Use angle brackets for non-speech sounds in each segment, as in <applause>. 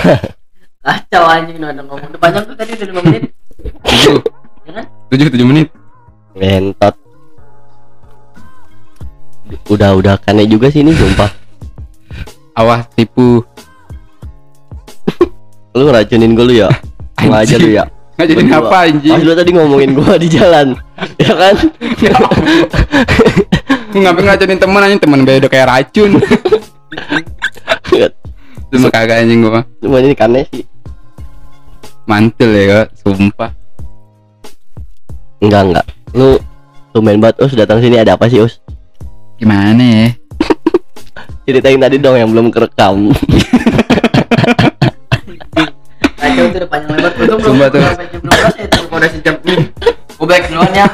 <laughs> kacau anjing udah ngomong udah panjang tuh tadi udah 5 menit tujuh ya kan tujuh tujuh menit Ngentot. Udah udah kane juga sih ini sumpah. awas tipu <laughs> Lu ngeracunin gue lu ya. <laughs> Sengaja lu ya. nggak jadi apa anjing Pas lu tadi ngomongin gua di jalan. ya kan? ngapain ngajarin temen anjing temen gue udah kayak racun cuma kagak anjing gua Cuma ini kane sih. mantul ya kak sumpah Enggak enggak. Lu tumben banget Us datang sini ada apa sih Us? gimana ya <laughs> Ceritain tadi dong yang belum kerekam. <laughs> kacau itu udah panjang lebar tuh belum Sumpah tuh. sampai jam 12 ya tuh udah sejam nih gue baik duluan ya <laughs>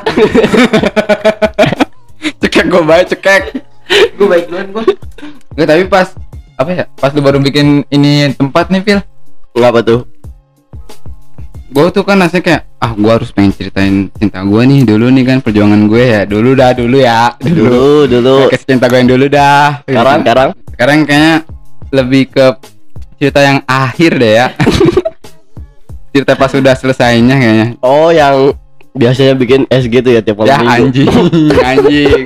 cekek gua baik cekek gue baik duluan gue Nggak, tapi pas apa ya? Pas lu baru bikin ini tempat nih Phil Ngapa tuh? gue tuh kan rasanya kayak ah gue harus pengen ceritain cinta gue nih dulu nih kan perjuangan gue ya. Dulu dah dulu ya. Dulu Dulu. dulu. Kisah cinta gue yang dulu dah. Sekarang sekarang? Sekarang kayaknya lebih ke cerita yang akhir deh ya. <laughs> Cerita pas sudah selesainya kayaknya. Oh yang biasanya bikin SG tuh ya tiap malam ya minggu. anjing <laughs> anjing.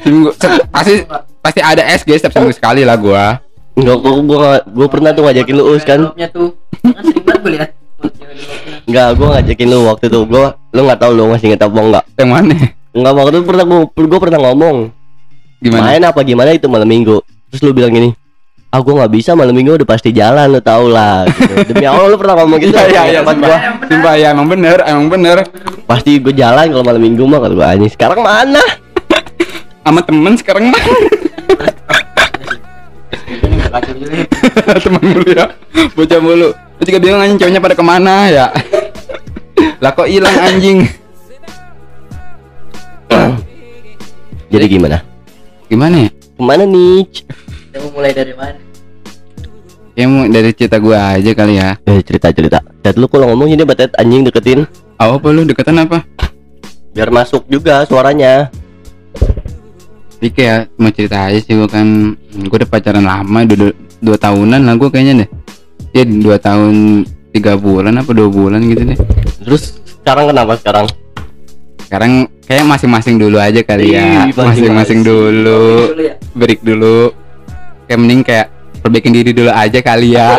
Seminggu- pasti pasti ada SG setiap seminggu sekali lah gua Enggak, gua, gua, gua pernah tuh ngajakin lu us kan? Tuh. Kan sering banget gue envelopnya. Enggak, gua ngajakin lu waktu itu. Gua, lu nggak tahu lu masih inget apa enggak yang mana? Enggak, waktu itu pernah gua, gua pernah ngomong. Gimana? Main apa gimana itu malam minggu. Terus lu bilang gini Ah gua nggak bisa malam minggu udah pasti jalan lu tau lah. Gitu. <laughs> Demi Allah lu pernah ngomong gitu Iya iya iya Tempat sumpah, gua. sumpah ya emang bener emang bener. Pasti gua jalan kalau malam minggu mah kata gua anjing Sekarang mana? sama temen sekarang mah <laughs> Nih. temen mulu ya bocah mulu. Lu juga bingung anjing ceweknya pada ke mana ya. Lah kok hilang anjing? <coughs> Jadi gimana? gimana ya? Ke mana nih? Kita mau mulai dari mana? Ya mau dari cerita gua aja kali ya. Eh cerita cerita. Lihat lu kalau ngomong ini batet anjing deketin. Apa apa lu deketan apa? Biar masuk juga suaranya Jadi kayak mau cerita aja sih gue kan gue udah pacaran lama dua, dua, dua tahunan lah gue kayaknya deh. Ya dua tahun tiga bulan apa dua bulan gitu deh. Terus sekarang kenapa sekarang? sekarang kayak masing-masing dulu aja kali ya. Ih, masing-masing. masing-masing dulu dulu ya. break dulu. Kayak mending kayak perbaikin diri dulu aja kali ya. <laughs>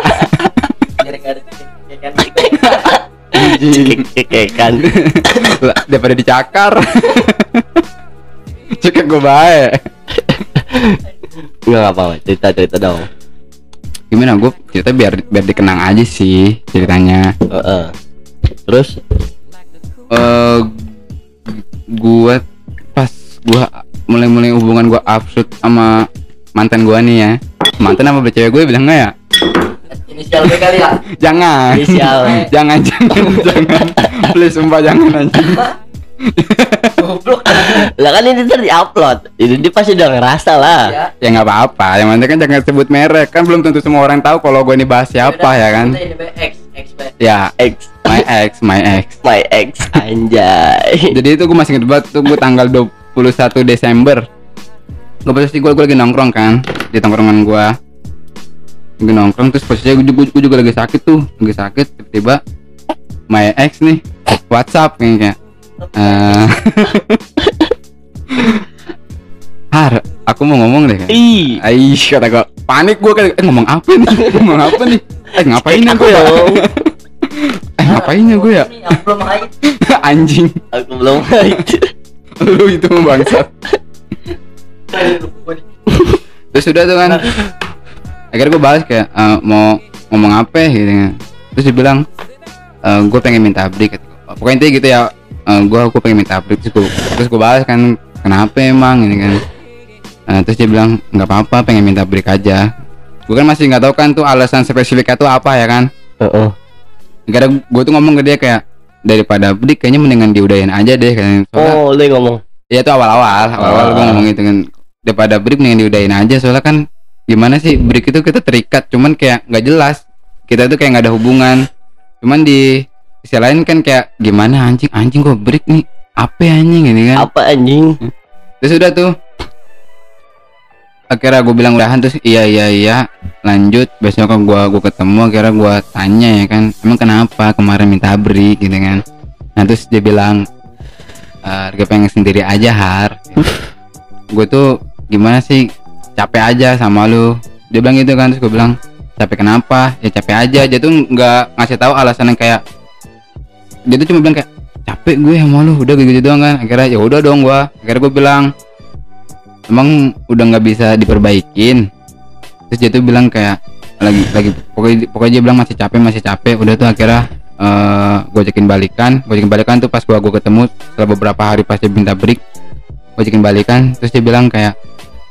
Lah, daripada dicakar <laughs> cekek gue baik. Enggak apa-apa cerita cerita dong. Gimana gue cerita biar biar dikenang aja sih ceritanya. Heeh. Terus? Eh gua pas gua mulai-mulai hubungan gua absurd sama mantan gua nih ya. Mantan apa cewek gue bilang nggak ya? Inisial gue kali ya jangan. Inisial. <laughs> jangan jangan jangan. Please sumpah jangan anjing goblok. Lah kan ini ntar diupload. Ini dia pasti udah ngerasa lah. Ya ya nggak apa-apa. Yang penting kan jangan sebut merek. Kan belum tentu semua orang tahu kalau gue ini bahas siapa ya kan? Kita ini Be, X X ya. Ex my ex my ex My ex Anjay. Jadi itu gue masih inget banget tuh gue tanggal 21 Desember. Gue pasti gue lagi nongkrong kan di tongkrongan gue lagi nongkrong terus posisinya gue juga, gua juga lagi sakit tuh. Lagi sakit tiba-tiba my ex nih WhatsApp kayak kayak eh, <laughs> Har, aku mau ngomong deh. kayak. Ih Aish, kata gue panik gue kan, eh ngomong apa nih? <laughs> ngomong apa nih? Eh ngapain ya gue <laughs> ya? Eh ngapain ya gue ya? Belum haid Anjing, Aku belum haid lu itu bangsat. terus udah tuh kan akhirnya gue balas kayak "Eh, mau ngomong apa gitu kan terus dia bilang gue pengen minta break pokoknya intinya gitu ya gue gue pengen minta break terus gue terus gue balas kan kenapa emang ini kan. Eh, terus dia bilang nggak apa-apa pengen minta break aja. Gue kan masih nggak tahu kan tuh alasan spesifiknya tuh apa ya kan. Heeh. karena gue tuh ngomong ke dia kayak daripada break kayaknya mendingan diudahin aja deh kan Oh yang ngomong. Ya itu awal-awal, awal-awal gue Ah. ngomong gitu kan. Daripada break mending diudahin aja. Soalnya kan gimana sih break itu kita terikat cuman kayak nggak jelas. Kita tuh kayak nggak ada hubungan. Cuman di sisi lain kan kayak gimana anjing? Anjing gue break nih. Apa ya, anjing ini kan? Apa anjing? Terus udah tuh. Akhirnya gue bilang udahan terus iya iya iya. Lanjut besok kan gue gue ketemu akhirnya gue tanya ya kan emang kenapa kemarin minta break? Gitu kan. Nah terus dia bilang "Eh, gue pengen sendiri aja har. <laughs> Gue tuh gimana sih? Capek aja sama lu. Dia bilang gitu kan terus gue bilang capek kenapa? Ya capek aja. Dia tuh nggak ngasih tahu alasan yang kayak dia tuh cuma bilang kayak capek gue sama lu. Udah gitu doang kan. Akhirnya ya udah dong gue akhirnya gue bilang emang udah nggak bisa diperbaikin? Terus dia tuh bilang kayak lagi lagi pokoknya pokoknya dia bilang masih capek masih capek. Udah tuh akhirnya eh gue ajakin balikan. Gue ajakin balikan tuh pas gua gue ketemu. Setelah beberapa hari pas dia minta break gue ajakin balikan. Terus dia bilang kayak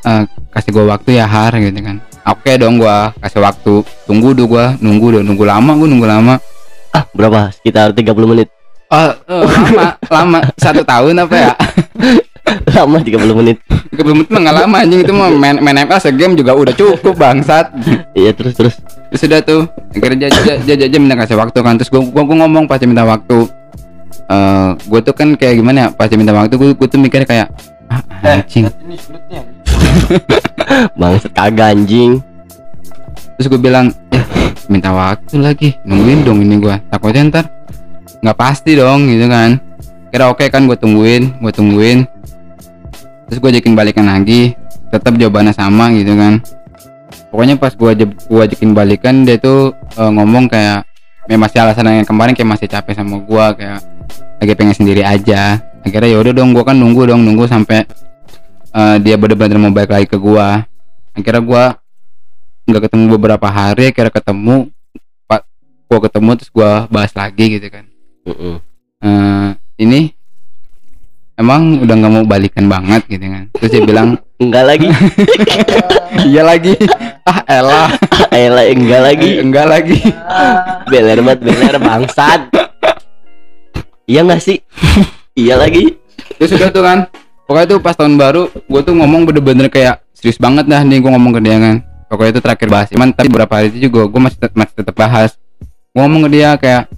"Eh, kasih gue waktu ya har gitu kan. Oke dong gua kasih waktu. Tunggu dulu gua nunggu udah nunggu lama gue nunggu lama Ah, berapa? Sekitar 30 menit. Oh, eh, lama, lama satu tahun apa ya? <laughs> Lama 30 menit. Belum itu mah nggak lama anjing itu mah main main ML segame juga udah cukup bangsat. Iya, terus terus. Terus udah tuh dia dia, dia minta kasih waktu kan terus gua, gua, gua ngomong pas dia minta waktu. Eh, gue tuh kan kayak gimana ya pas dia minta waktu gue gue tuh mikir kayak ah, anjing. Ini sulitnya. <laughs> Bangsat kagak anjing. Terus gue bilang eh minta waktu lagi nungguin dong ini gua takutnya ntar nggak pasti dong gitu kan. Kira oke kan gue tungguin gue tungguin. Terus gue ajakin balikan lagi tetap jawabannya sama gitu kan. Pokoknya pas gua aj gua ajakin balikan dia tuh eh, ngomong kayak ya masih alasan yang kemarin kayak masih capek sama gua kayak lagi pengen sendiri aja akhirnya ya udah dong gua kan nunggu dong nunggu sampai eh, dia bener-bener mau balik lagi ke gua akhirnya gua nggak ketemu beberapa hari akhirnya ketemu pak gua ketemu terus gua bahas lagi gitu kan Heeh. Eh, ini emang udah nggak mau balikan banget gitu kan terus dia bilang Enggak lagi. <laughs> iya lagi ah elah <laughs> Elah enggak lagi. enggak lagi Beler banget, beler bangsat. Iya nggak sih? iya lagi. terus udah tuh kan pokoknya tuh pas tahun baru gue tuh ngomong bener-bener kayak serius banget dah nih gue ngomong ke dia kan pokoknya itu terakhir bahas. Cuman tapi beberapa hari itu juga gue masih tet- masih tetap bahas. Gue ngomong ke dia kayak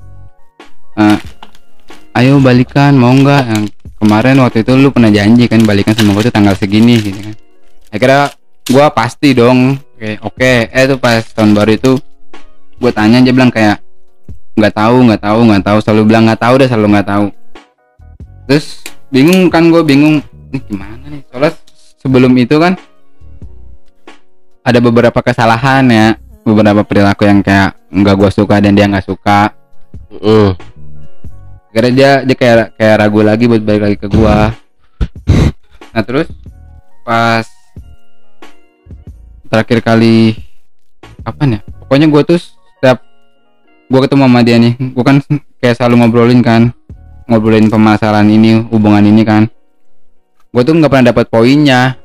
"Eh, ayo balikan mau nggak? Yang kemarin waktu itu lu pernah janji kan balikan sama gue tuh tanggal segini gitu kan. Akhirnya gue pasti dong oke oke. Eh tuh pas tahun baru itu gue tanya dia bilang kayak nggak tahu nggak tahu nggak tahu. Selalu bilang nggak tahu deh selalu nggak tahu. Terus bingung kan gue bingung ini gimana nih? Soalnya sebelum itu kan ada beberapa kesalahan ya. Beberapa perilaku yang kayak nggak gue suka dan dia nggak suka. Heeh. karena dia dia kayak kayak ragu lagi buat balik lagi ke gua. Nah terus pas terakhir kali kapan ya? Pokoknya gua tuh setiap gua ketemu sama dia nih gua kan kayak selalu ngobrolin kan. Ngobrolin permasalahan ini hubungan ini kan. Gua tuh nggak pernah dapat poinnya.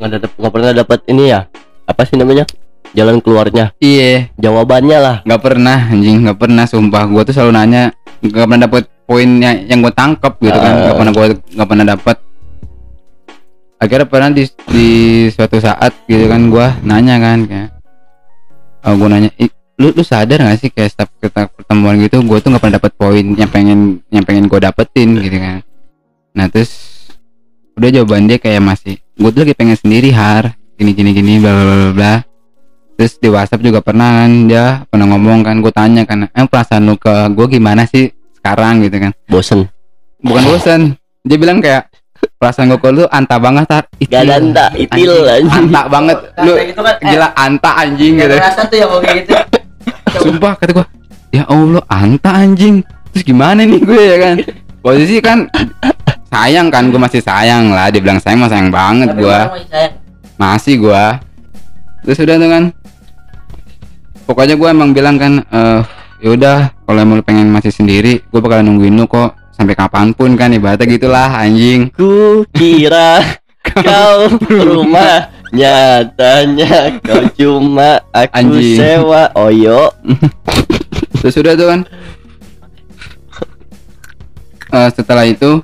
Nggak nggak pernah dapat ini ya? Apa sih namanya? Jalan keluarnya. iya Jawabannya lah. nggak pernah anjing nggak pernah sumpah gua tuh selalu nanya nggak pernah dapet poinnya yang gue tangkep gitu kan nggak Ah. pernah gue nggak pernah dapet akhirnya pernah di, di suatu saat gitu kan gua nanya kan kayak oh, gue nanya "Ih, lu lu sadar gak sih kayak setiap kita pertemuan gitu gue tuh nggak pernah dapet poin yang pengen yang pengen gue dapetin gitu kan nah terus udah jawaban dia kayak masih gue tuh lagi pengen sendiri har gini gini gini bla bla bla bla terus di WhatsApp juga pernah kan dia pernah ngomong kan gue tanya kan eh perasaan lu ke gue gimana sih sekarang? gitu kan. Bosen. bukan bosan dia bilang kayak perasaan gue ke lu anta banget tar. Gak ada anta, itil anjing. anta banget. Lu gitu kan, eh. gila anta anjing Gak gitu. perasaan tuh ya kalau kayak gitu. <laughs> sumpah kata gue ya allah anta anjing. Terus gimana nih gue ya kan? Posisi kan sayang kan gue masih sayang lah. Dia bilang sayang mah sayang banget gue masih gua. Terus udah tuh kan. Pokoknya gua emang bilang kan eh yaudah kalau emang lu pengen masih sendiri gua bakal nungguin lu kok. Sampai kapan pun kan ibaratnya gitulah anjing. Ku kira <laughs> kau rumah nyatanya kau cuma aku Anjing. sewa. Oyo <laughs> terus udah tuh kan. Eh, setelah itu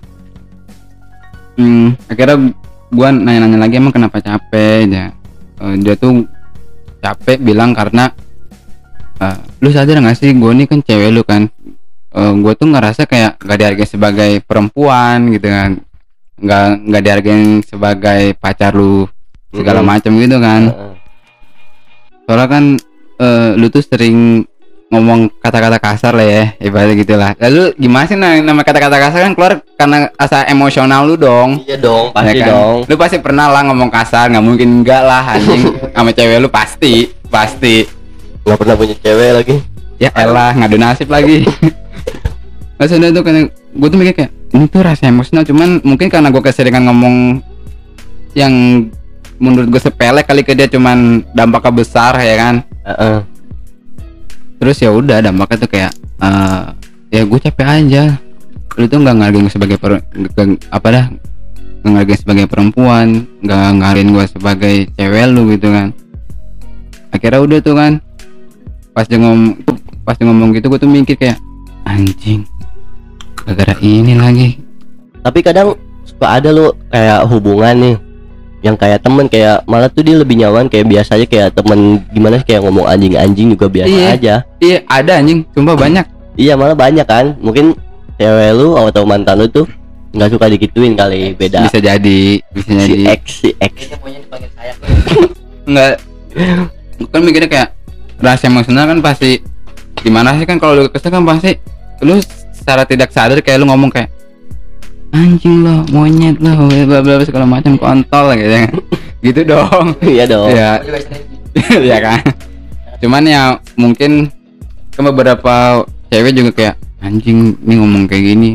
hmm, akhirnya gua nanya-nanya lagi emang kenapa capek? Ya Eh, dia tuh capek bilang karena eh, lu sadar gak sih gue nih kan cewek lu kan? Gue tuh ngerasa kayak gak dihargai sebagai perempuan gitu kan. Nggak nggak dihargain sebagai pacar lu segala macam gitu kan. Soalnya kan eh, lu tuh sering ngomong kata-kata kasar lah ya ibaratnya gitu lah lalu gimana sih nah, nama kata-kata kasar kan keluar karena asa emosional lu dong Iya dong, ya pasti kan? dong. lu pasti pernah lah ngomong kasar nggak mungkin enggak lah anjing sama cewek lu pasti pasti Nggak pernah punya cewek lagi. ya elah ngadu nasib lagi <laughs> maksudnya tuh kan gue tuh mikir kayak ini tuh rasa emosional cuman mungkin karena gue keseringan ngomong yang menurut gue sepele kali ke dia cuman dampaknya besar ya kan Heeh. Terus ya udah dampaknya tuh kayak eh ya gue capek aja. Lu tuh nggak ngargain sebagai per, apa dah nggak sebagai perempuan nggak ngargain gue sebagai cewek lu gitu kan. Akhirnya udah tuh kan pas dia ngomong pas dia ngomong gitu gue tuh mikir kayak anjing gara-gara ini lagi. Tapi kadang suka ada lo kayak hubungan nih yang kayak temen kayak malah tuh dia lebih nyaman kayak biasa aja kayak temen gimana sih kayak ngomong anjing-anjing juga biasa Iya. aja. iya ada anjing sumpah banyak Iya malah banyak kan. Mungkin cewek lu atau mantan lu tuh nggak suka dikituin kali beda. bisa jadi bisa Si jadi X si X. Kayaknya maunya dipanggil saya. enggak kan mikirnya kayak rasa emosional kan pasti gimana sih kan kalau lu kesel kan pasti lu secara tidak sadar kayak lu ngomong kayak anjing lo monyet lo bla bla segala macam kontol gitu kan gitu dong. <laughs> Iya dong. ya Aku juga <laughs> sering ya kan? Cuman ya mungkin ke beberapa cewek juga kayak anjing nih ngomong kayak gini.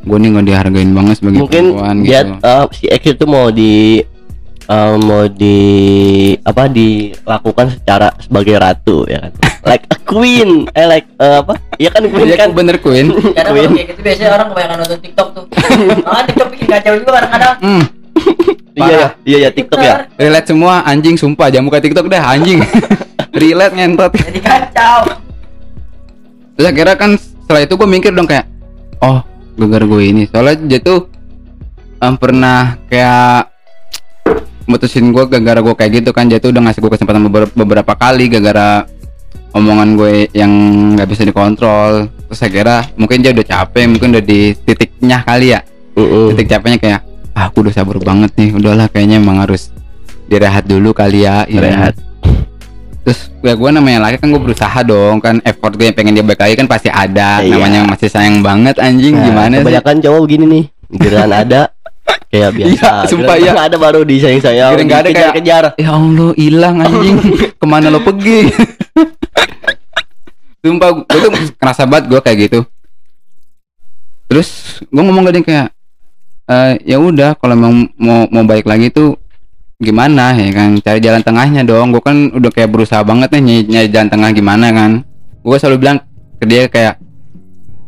Gue nih nggak dihargain banget sebagai Mungkin perempuan dia gitu. eh, si X itu mau di eh, mau di apa dilakukan secara sebagai ratu ya kan. Like a queen. Eh like eh, apa? Iya kan queen Iya kan. bener Queen <laughs> Kadang Queen. kalau kayak gitu biasanya orang kebanyakan nonton TikTok tuh. Makanya TikTok bikin kacau juga kadang-kadang. hmm, Iya ya, iya ya TikTok ya. relate semua anjing sumpah jangan buka TikTok dah anjing <laughs> relate ngentot Jadi kacau. terus akhirnya kan setelah itu gue mikir dong kayak oh gara gue ini soalnya dia tuh em, pernah kayak mutusin gue gara-gara gue kayak gitu kan. Dia tuh udah ngasih gue kesempatan beber- beberapa kali gara-gara omongan gue yang nggak bisa dikontrol. Terus akhirnya mungkin dia udah capek mungkin udah di titiknya kali ya. Mm-mm. titik capeknya kayak ah, aku udah sabar banget nih. Udahlah kayaknya emang harus direhat dulu kali ya. Ya. Rehat. terus ya gue namanya laki kan gue berusaha dong kan effort gue yang pengen dia balik lagi kan pasti ada. Iya. namanya masih sayang banget anjing. Nah, gimana sih? kebanyakan cowok begini nih. Giliran <laughs> ada kayak biasa. Iya, sumpah, iya. ada baru disayang sayang Giliran nggak ada kayak- kejar ya allah hilang anjing. Ke mana lo pergi? <laughs> Sumpah gue tuh kerasa banget gue kayak gitu. Terus gue ngomong ke dia kayak "Eh, ya udah kalau emang mau mau balik lagi tuh gimana ya kan? Cari jalan tengahnya dong. Gue kan udah kayak berusaha banget nih nyari, nyari jalan tengah gimana kan? Gue selalu bilang ke dia kayak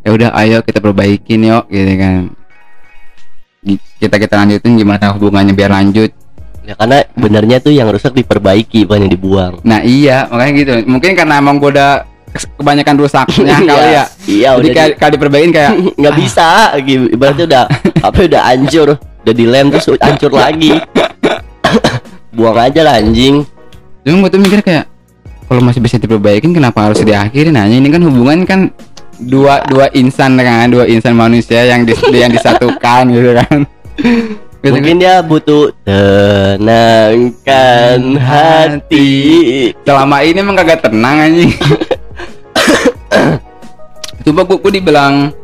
ya udah ayo kita perbaikin yuk gitu kan kita kita lanjutin gimana hubungannya biar lanjut. Ya karena benernya tuh yang rusak diperbaiki bukan yang dibuang. Nah iya makanya gitu. Mungkin karena emang gue udah kebanyakan rusaknya <laughs> kali ya. iya Jadi udah kayak, di- kayak diperbaikin <laughs> kayak nggak bisa gitu. ibaratnya udah apa udah hancur. Udah dilem terus hancur lagi. <laughs> Buang aja lah anjing. Cuma gue tuh mikir kayak Kalau masih bisa diperbaikin kenapa harus diakhirin? Nah ini kan hubungan kan Dua dua insan kan Dua insan manusia yang dis, yang disatukan gitu kan mungkin dia butuh tenangkan hati. Selama ini emang kagak tenang anjing. <laughs> Coba gue, gue dibilang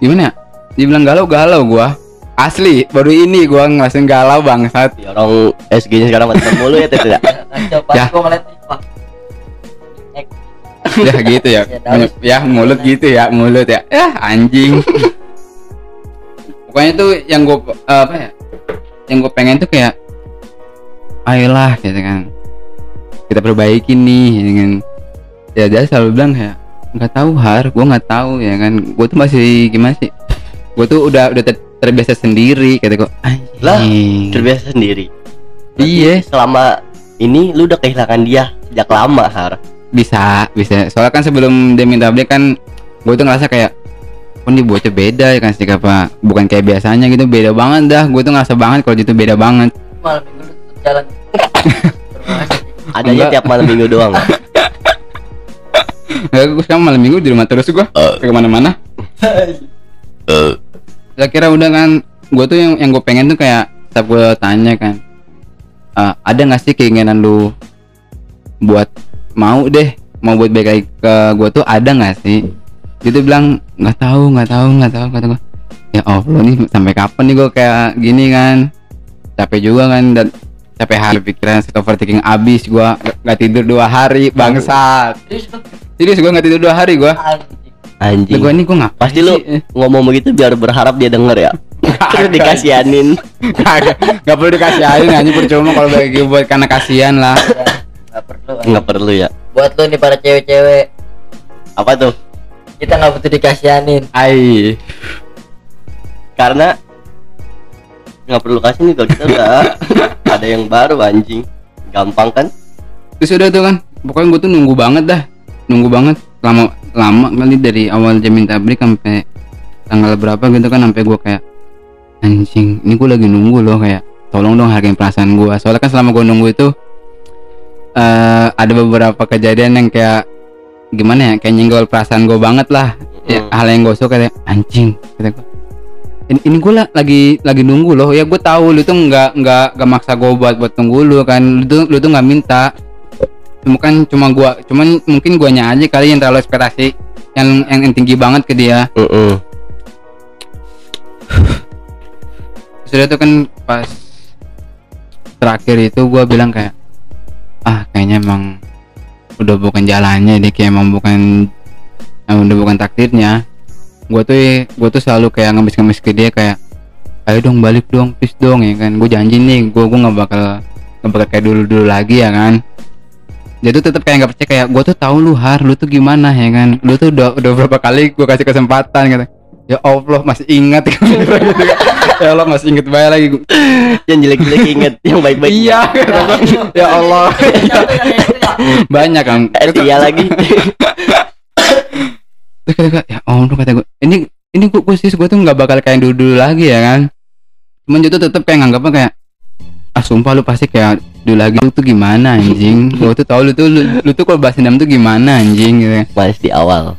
Gimana ya? Dibilang galau-galau gua. Asli baru ini gua ngerasain galau bangsat. Ya, orang SG nya sekarang mati mulu ya tidak Kacau pas <laughs> Ya. gua ngeliat nih, wah, ya gitu ya. Ya, ya mulut gitu ya mulut ya. Ya anjing <laughs> pokoknya tuh yang gue apa ya yang gue pengen tuh kayak ayolah gitu kan. Kita perbaiki nih ya kan. Ya dia selalu bilang kayak nggak tahu har gue nggak tahu ya kan. Gue tuh masih gimana sih? Gue tuh udah udah ter- terbiasa sendiri kata gue Lah, terbiasa sendiri? Iya. Selama ini lu udah kehilangan dia sejak lama har? Bisa bisa. Soalnya kan sebelum dia minta update kan gue tuh ngerasa kayak oh ini bocah beda ya kan sih apa bukan kayak biasanya gitu beda banget dah. Gue tuh ngerasa banget kalau itu beda banget. Malam minggu jalan. <laughs> Adanya Enggak. tiap malam minggu doang ya gue sekarang malam minggu di rumah terus gue ke ke mana-mana. Saya kira udah kan gue tuh yang yang gue pengen tuh kayak setiap gue tanya kan. "Eh, ada nggak sih keinginan lu buat mau deh mau buat baik lagi ke gue tuh? Ada nggak sih dia tuh bilang nggak tahu nggak tahu nggak tahu kata gue ya allah nih sampai kapan nih gue kayak gini kan capek juga kan dan capek hari pikiran set overthinking abis gue nggak tidur dua hari bangsat serius gue nggak tidur dua hari gue anjing. Gue ini gue ngapain Pasti lu ngomong begitu biar berharap dia denger ya. Terus. Kagak, nggak perlu dikasihin aja percuma kalau bagi buat karena kasihan lah Nggak perlu. Nggak perlu ya. Buat lu nih para cewek-cewek, Apa tuh? Kita nggak butuh dikasihanin. ai Karena nggak perlu kasih nih kalau kita udah <laughs> ada yang baru anjing. Gampang kan? terus udah tuh kan pokoknya gue tuh nunggu banget dah nunggu banget lama lama kali dari awal jam minta break sampai tanggal berapa gitu kan sampai gue kayak anjing ini gue lagi nunggu loh kayak tolong dong hargain perasaan gue soalnya kan selama gue nunggu itu eh ada beberapa kejadian yang kayak gimana ya kayak nyenggol perasaan gue banget lah. Ya, Hmm. hal yang gue suka kayak anjing kata gue ini, ini gue lagi lagi nunggu loh. Ya gue tahu lu tuh nggak nggak nggak maksa gue buat buat tunggu lu kan. Lu tuh lu tuh nggak minta. Cuma kan cuma gua cuman mungkin guanya aja kali yang terlalu ekspektasi yang yang, yang tinggi banget ke dia. Heeh. sudah tuh kan pas terakhir itu gua bilang kayak ah kayaknya emang udah bukan jalannya deh kayak emang bukan eh, udah bukan takdirnya. Gua tuh gua tuh selalu kayak ngemis-ngemis ke dia kayak ayo dong balik dong please dong ya kan. Gue janji nih gua gua nggak bakal nggak bakal kayak dulu dulu lagi ya kan. Dia tuh tetap kayak nggak percaya kayak gue tuh tahu lu har lu tuh gimana ya kan. Lu tuh udah udah berapa kali gue kasih kesempatan gitu ya allah masih ingat. Kan. <laughs> ya allah masih inget banget lagi Yang jelek-jelek inget, yang baik-baik. iya. Ya allah. Banyak kan Eh, iya lagi. terus kata gua, ya allah kata gue ini ini gue gue sih gue tuh nggak bakal kayak dulu dulu lagi ya kan cuman dia tuh tetap kayak nganggapnya kayak ah sumpah lu pasti kayak dulu lagi. Lu tuh gimana anjing? Gue tuh tahu lu tuh lu, lu tuh kalau bahas dendam tuh gimana anjing? Gitu Mas di awal.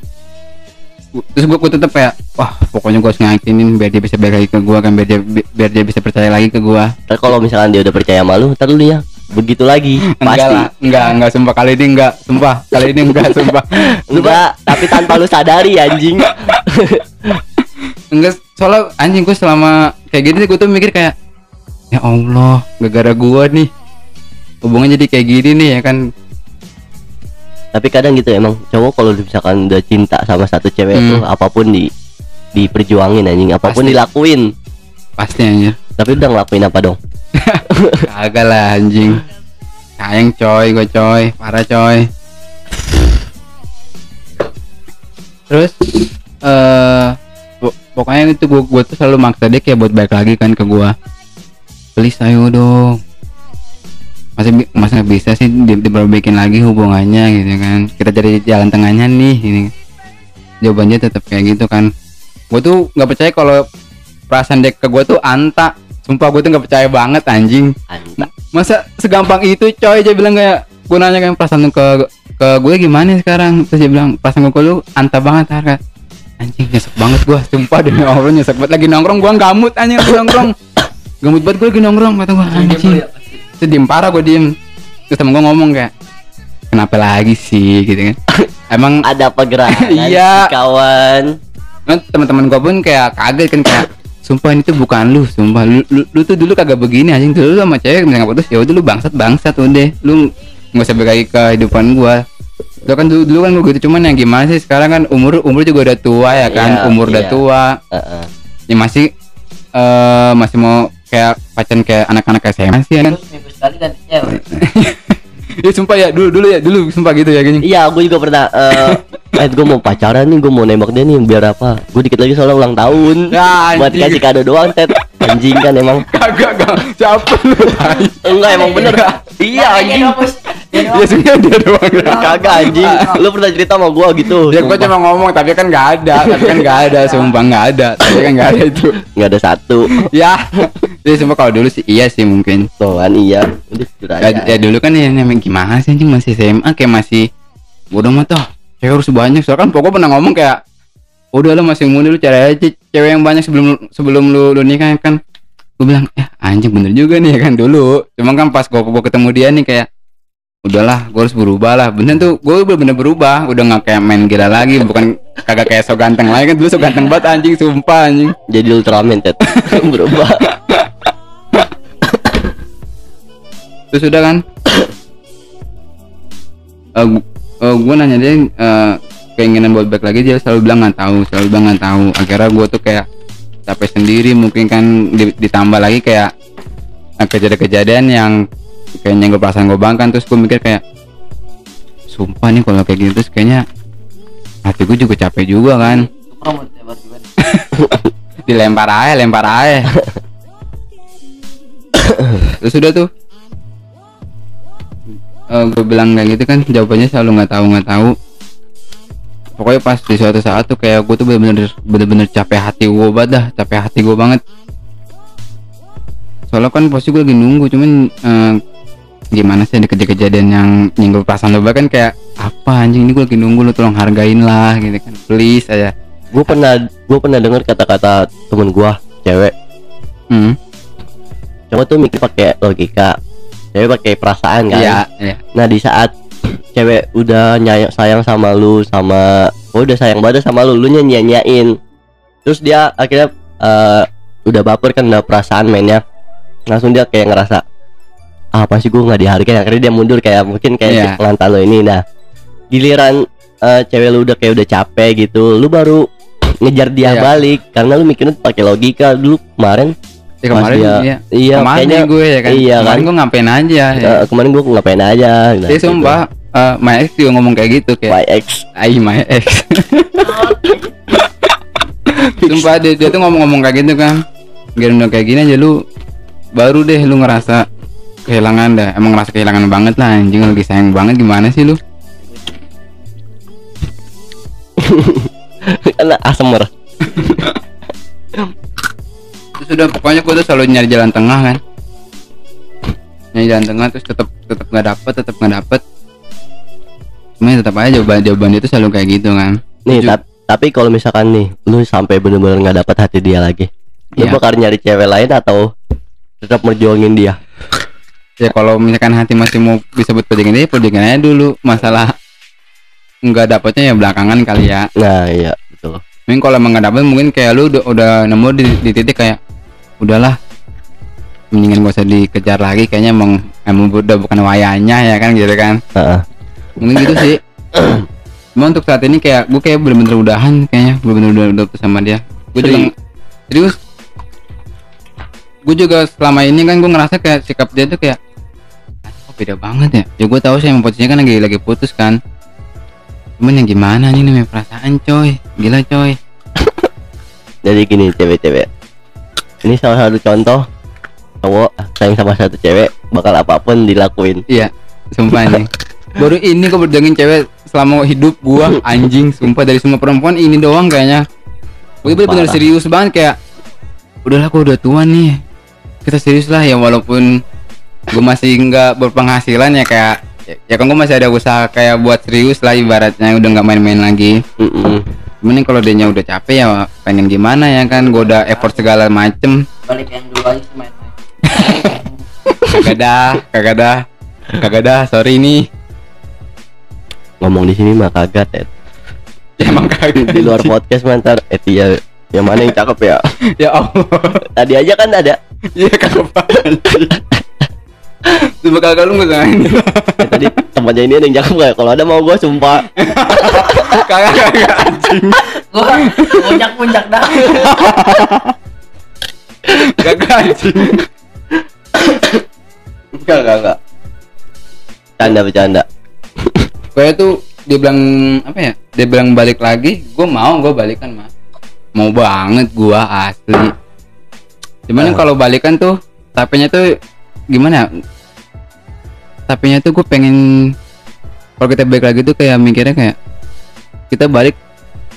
Terus gue, gue tetap kayak wah pokoknya gue harus ngakinin biar dia bisa balik lagi ke gue kan biar dia bi- biar dia bisa percaya lagi ke gue Ntar kalau misalkan dia udah percaya sama lu, ntar dulu ya. Begitu lagi, enggak pasti. lah enggak enggak sumpah kali ini enggak sumpah kali ini enggak <laughs> sumpah Enggak, tapi tanpa lu sadari anjing. <laughs> enggak soalnya anjing gue selama kayak gini gue tuh mikir kayak ya Allah gara-gara gue nih hubungan jadi kayak gini nih ya kan tapi kadang gitu emang cowok kalau misalkan udah cinta sama satu cewek Hmm. tuh apa pun di diperjuangin anjing, apa pun Pasti. dilakuin. pasti anjir Tapi udah ngelakuin apa dong? <laughs> kagak lah anjing sayang coy gue coy parah coy terus eh po- pokoknya itu gue gue tuh selalu maksa dia kayak buat balik lagi kan ke gue please ayo dong masih masa nggak bisa sih di, diperbaikin lagi hubungannya gitu kan. Kita cari jalan tengahnya nih ini jawabannya tetap kayak gitu kan. Gue tuh nggak percaya kalau perasaan dia ke gue tuh anta. Sumpah gue tuh nggak percaya banget anjing. Anjing. masa segampang itu coy dia bilang kayak gue nanya kan perasaan ke ke gue gimana sekarang? Terus dia bilang perasaan gue lu anta banget harga. Anjing nyesek banget gue sumpah demi allah nyesek banget. Lagi nongkrong gue gamut anjing nongkrong. <coughs> Gamut banget gue lagi nongkrong kata gue anjing sedih parah gue diem. Terus temen gue ngomong kayak kenapa lagi sih? Gitu kan. <laughs> Emang Ada pergerakan <laughs> Iya. kawan. kan teman-teman gue pun kayak kaget kan kayak sumpah ini tuh bukan lu sumpah. Lu, lu, lu tuh dulu kagak begini anjing. Dulu lu sama cewek misalnya putus ya udah lu bangsat bangsat udah. Lu nggak usah ke kehidupan gua. Lu kan dulu, dulu kan gua gitu cuman yang gimana sih? Sekarang kan umur umur juga udah tua ya kan? Iya, umur udah iya. tua. Heeh. ya masih eh masih mau kayak pacaran kayak anak-anak SMA sih ya kan Terus minggu sekali ganti cewek. <laughs> ya sumpah ya dulu dulu ya dulu sumpah gitu ya gini Iya, gue juga pernah. Eh, <laughs> eh gue mau pacaran nih, gue mau nembak dia nih, biar apa? Gue dikit lagi soalnya ulang tahun. Ya, Buat kasih kado doang, Ted. Anjing kan emang. <laughs> kagak kagak siapa lu tai? Enggak emang bener. Iya Nah, anjing. dia hapus. Dia ya doang. sebenarnya dia doang. Kagak anjing. Lu pernah cerita sama gua gitu. Ya gua sumpah. cuma ngomong tapi kan nggak ada, tapi kan nggak ada, sumpah nggak ada, tapi kan nggak ada itu. nggak ada satu. Ya, jadi sumpah kalau dulu sih iya sih mungkin. Tuh kan iya. Udah Ya, aja. ya dulu kan ya namanya gimana sih anjing masih SMA kayak masih bodoh mah toh. Cewek harus banyak, soalnya kan pokoknya pernah ngomong kayak udah lu masih muda lu cari aja cewek yang banyak sebelum sebelum lu lu nikah kan. Gue bilang eh anjing bener juga nih ya kan dulu. Cuma kan pas gue gue ketemu dia nih kayak udahlah gue harus berubah lah. Bener tuh gue bener-bener berubah udah nggak kayak main gila lagi bukan kagak kayak so ganteng lagi kan. Dulu so ganteng banget anjing sumpah anjing. Jadi Ultraman Ted <laughs> berubah. Terus udah kan. Uh, gue nanya dia eh, keinginan buat back lagi dia selalu bilang nggak tahu selalu bilang nggak tahu. Akhirnya gue tuh kayak capek sendiri mungkin kan di- ditambah lagi kayak eh, kejadian-kejadian yang kayak nyenggol perasaan gue banget kan terus gue mikir kayak sumpah nih kalau kayak gini terus kayaknya hati gue juga capek juga kan. <laughs> Dilempar aja lempar aja. <laughs> Terus udah tuh gue bilang kayak gitu kan jawabannya selalu nggak tahu nggak tahu. Pokoknya pas di suatu saat tuh kayak gue tuh bener-bener bener-bener capek hati gue banget dah capek hati gue banget. Soalnya kan pasti gue lagi nunggu cuman eh, gimana sih ada kejadian yang nyinggung perasaan lo bahkan kayak apa anjing ini gue lagi nunggu lo tolong hargain lah gitu kan. Please aja. Gue pernah gue pernah dengar kata-kata temen gue cewek. Hmm. cowok tuh mikir pakai logika cewek pakai perasaan kan? Iya, iya. nah di saat cewek udah nyayang sayang sama lu sama oh udah sayang banget sama lu lu nyanyi-nyanyain terus dia akhirnya eh, udah baper kan udah perasaan mainnya. Langsung dia kayak ngerasa ah apa sih gue nggak dihargai? Akhirnya dia mundur kayak mungkin kayak Iya. si pengantar lo ini. Nah giliran eh, cewek lu udah kayak udah capek gitu lu baru ngejar dia Iya. balik. Karena lu mikirnya pakai logika. Dulu kemarin Ya, kemarin dia- iya. iya kemarin kayaknya gue ya kan. iya kemarin kan? gue ngapain aja. Ya. eh, kemarin gue ngapain aja nah, Dia gitu. sumpah eh, my ex juga ngomong kayak gitu kayak my ex ai my ex. <laughs> sumpah dia, dia tuh ngomong-ngomong kayak gitu kan. Udah kayak gini aja lu baru deh lu ngerasa kehilangan dah. Emang ngerasa kehilangan banget lah anjing lagi sayang banget gimana sih lu? <laughs> asmer Terus <laughs> udah pokoknya gue tuh selalu nyari jalan tengah kan. Nyari jalan tengah terus tetap tetap nggak dapet, tetap nggak dapet. Cuma ya tetap aja jawaban jawaban dia tuh selalu kayak gitu kan. nih tap- tapi kalau misalkan nih lu sampai bener-bener nggak dapet hati dia lagi lu Iya. bakal nyari cewek lain atau tetap merjuangin dia ya kalau misalkan hati masih mau bisa buat perjuangan dia perjuangan aja dulu masalah nggak dapetnya ya belakangan kali ya nah iya betul mungkin kalau emang nggak dapet mungkin kayak lu udah, udah nemu di, di titik kayak udahlah. Mendingan gak usah dikejar lagi kayaknya emang emang udah bukan wayanya ya kan gitu kan. Heeh. mungkin gitu sih. Cuma untuk saat ini kayak gue kayak bener-bener udahan kayaknya. Bener-bener udah udah sama dia. Gue juga Serius? gue juga selama ini kan gue ngerasa kayak sikap dia tuh kayak "Ah, kok beda banget ya? Ya gue tahu sih emang posisinya kan lagi lagi putus kan. Cuman yang gimana nih namanya perasaan coy. Gila coy. <laughs> Jadi gini cewek-cewek ini salah satu contoh cowok sayang sama satu cewek bakal apa pun dilakuin. Iya sumpah nih <laughs> baru ini gue berjuangin cewek selama hidup gua <laughs> anjing sumpah dari semua perempuan ini doang kayaknya. Gue bener-bener serius banget kayak udahlah gue udah tua nih. Kita serius lah ya walaupun gue masih nggak berpenghasilan ya kayak ya, kan gue masih ada usaha kayak buat serius lah ibaratnya udah nggak main-main lagi nih kalau dia udah capek ya pengen gimana ya kan gue udah effort segala macem. Balik yang dulu aja main-main. Kagak dah kagak dah kagak dah sorry nih. Ngomong di sini mah kagak Ted. ya <laughs> emang kagak di luar podcast mantar eh iya yang mana yang cakep ya? <laughs> Ya Allah. Tadi aja kan ada. Iya kagak paham Coba kagak lu nggak kan? Tadi temannya ini ada yang cakep gak? Kalau ada mau gue sumpah <laughs> Kagak kagak anjing gua puncak-puncak dah Kagak anjing Enggak enggak enggak Canda bercanda Kayak tuh dia bilang apa ya? Dia bilang balik lagi, gue mau gue balikan mah. Mau banget gua asli. Cuman kalau balikan tuh tapenya tuh gimana ya? Tapenya tuh gue pengen kalau kita balik lagi tuh kayak mikirnya kayak kita balik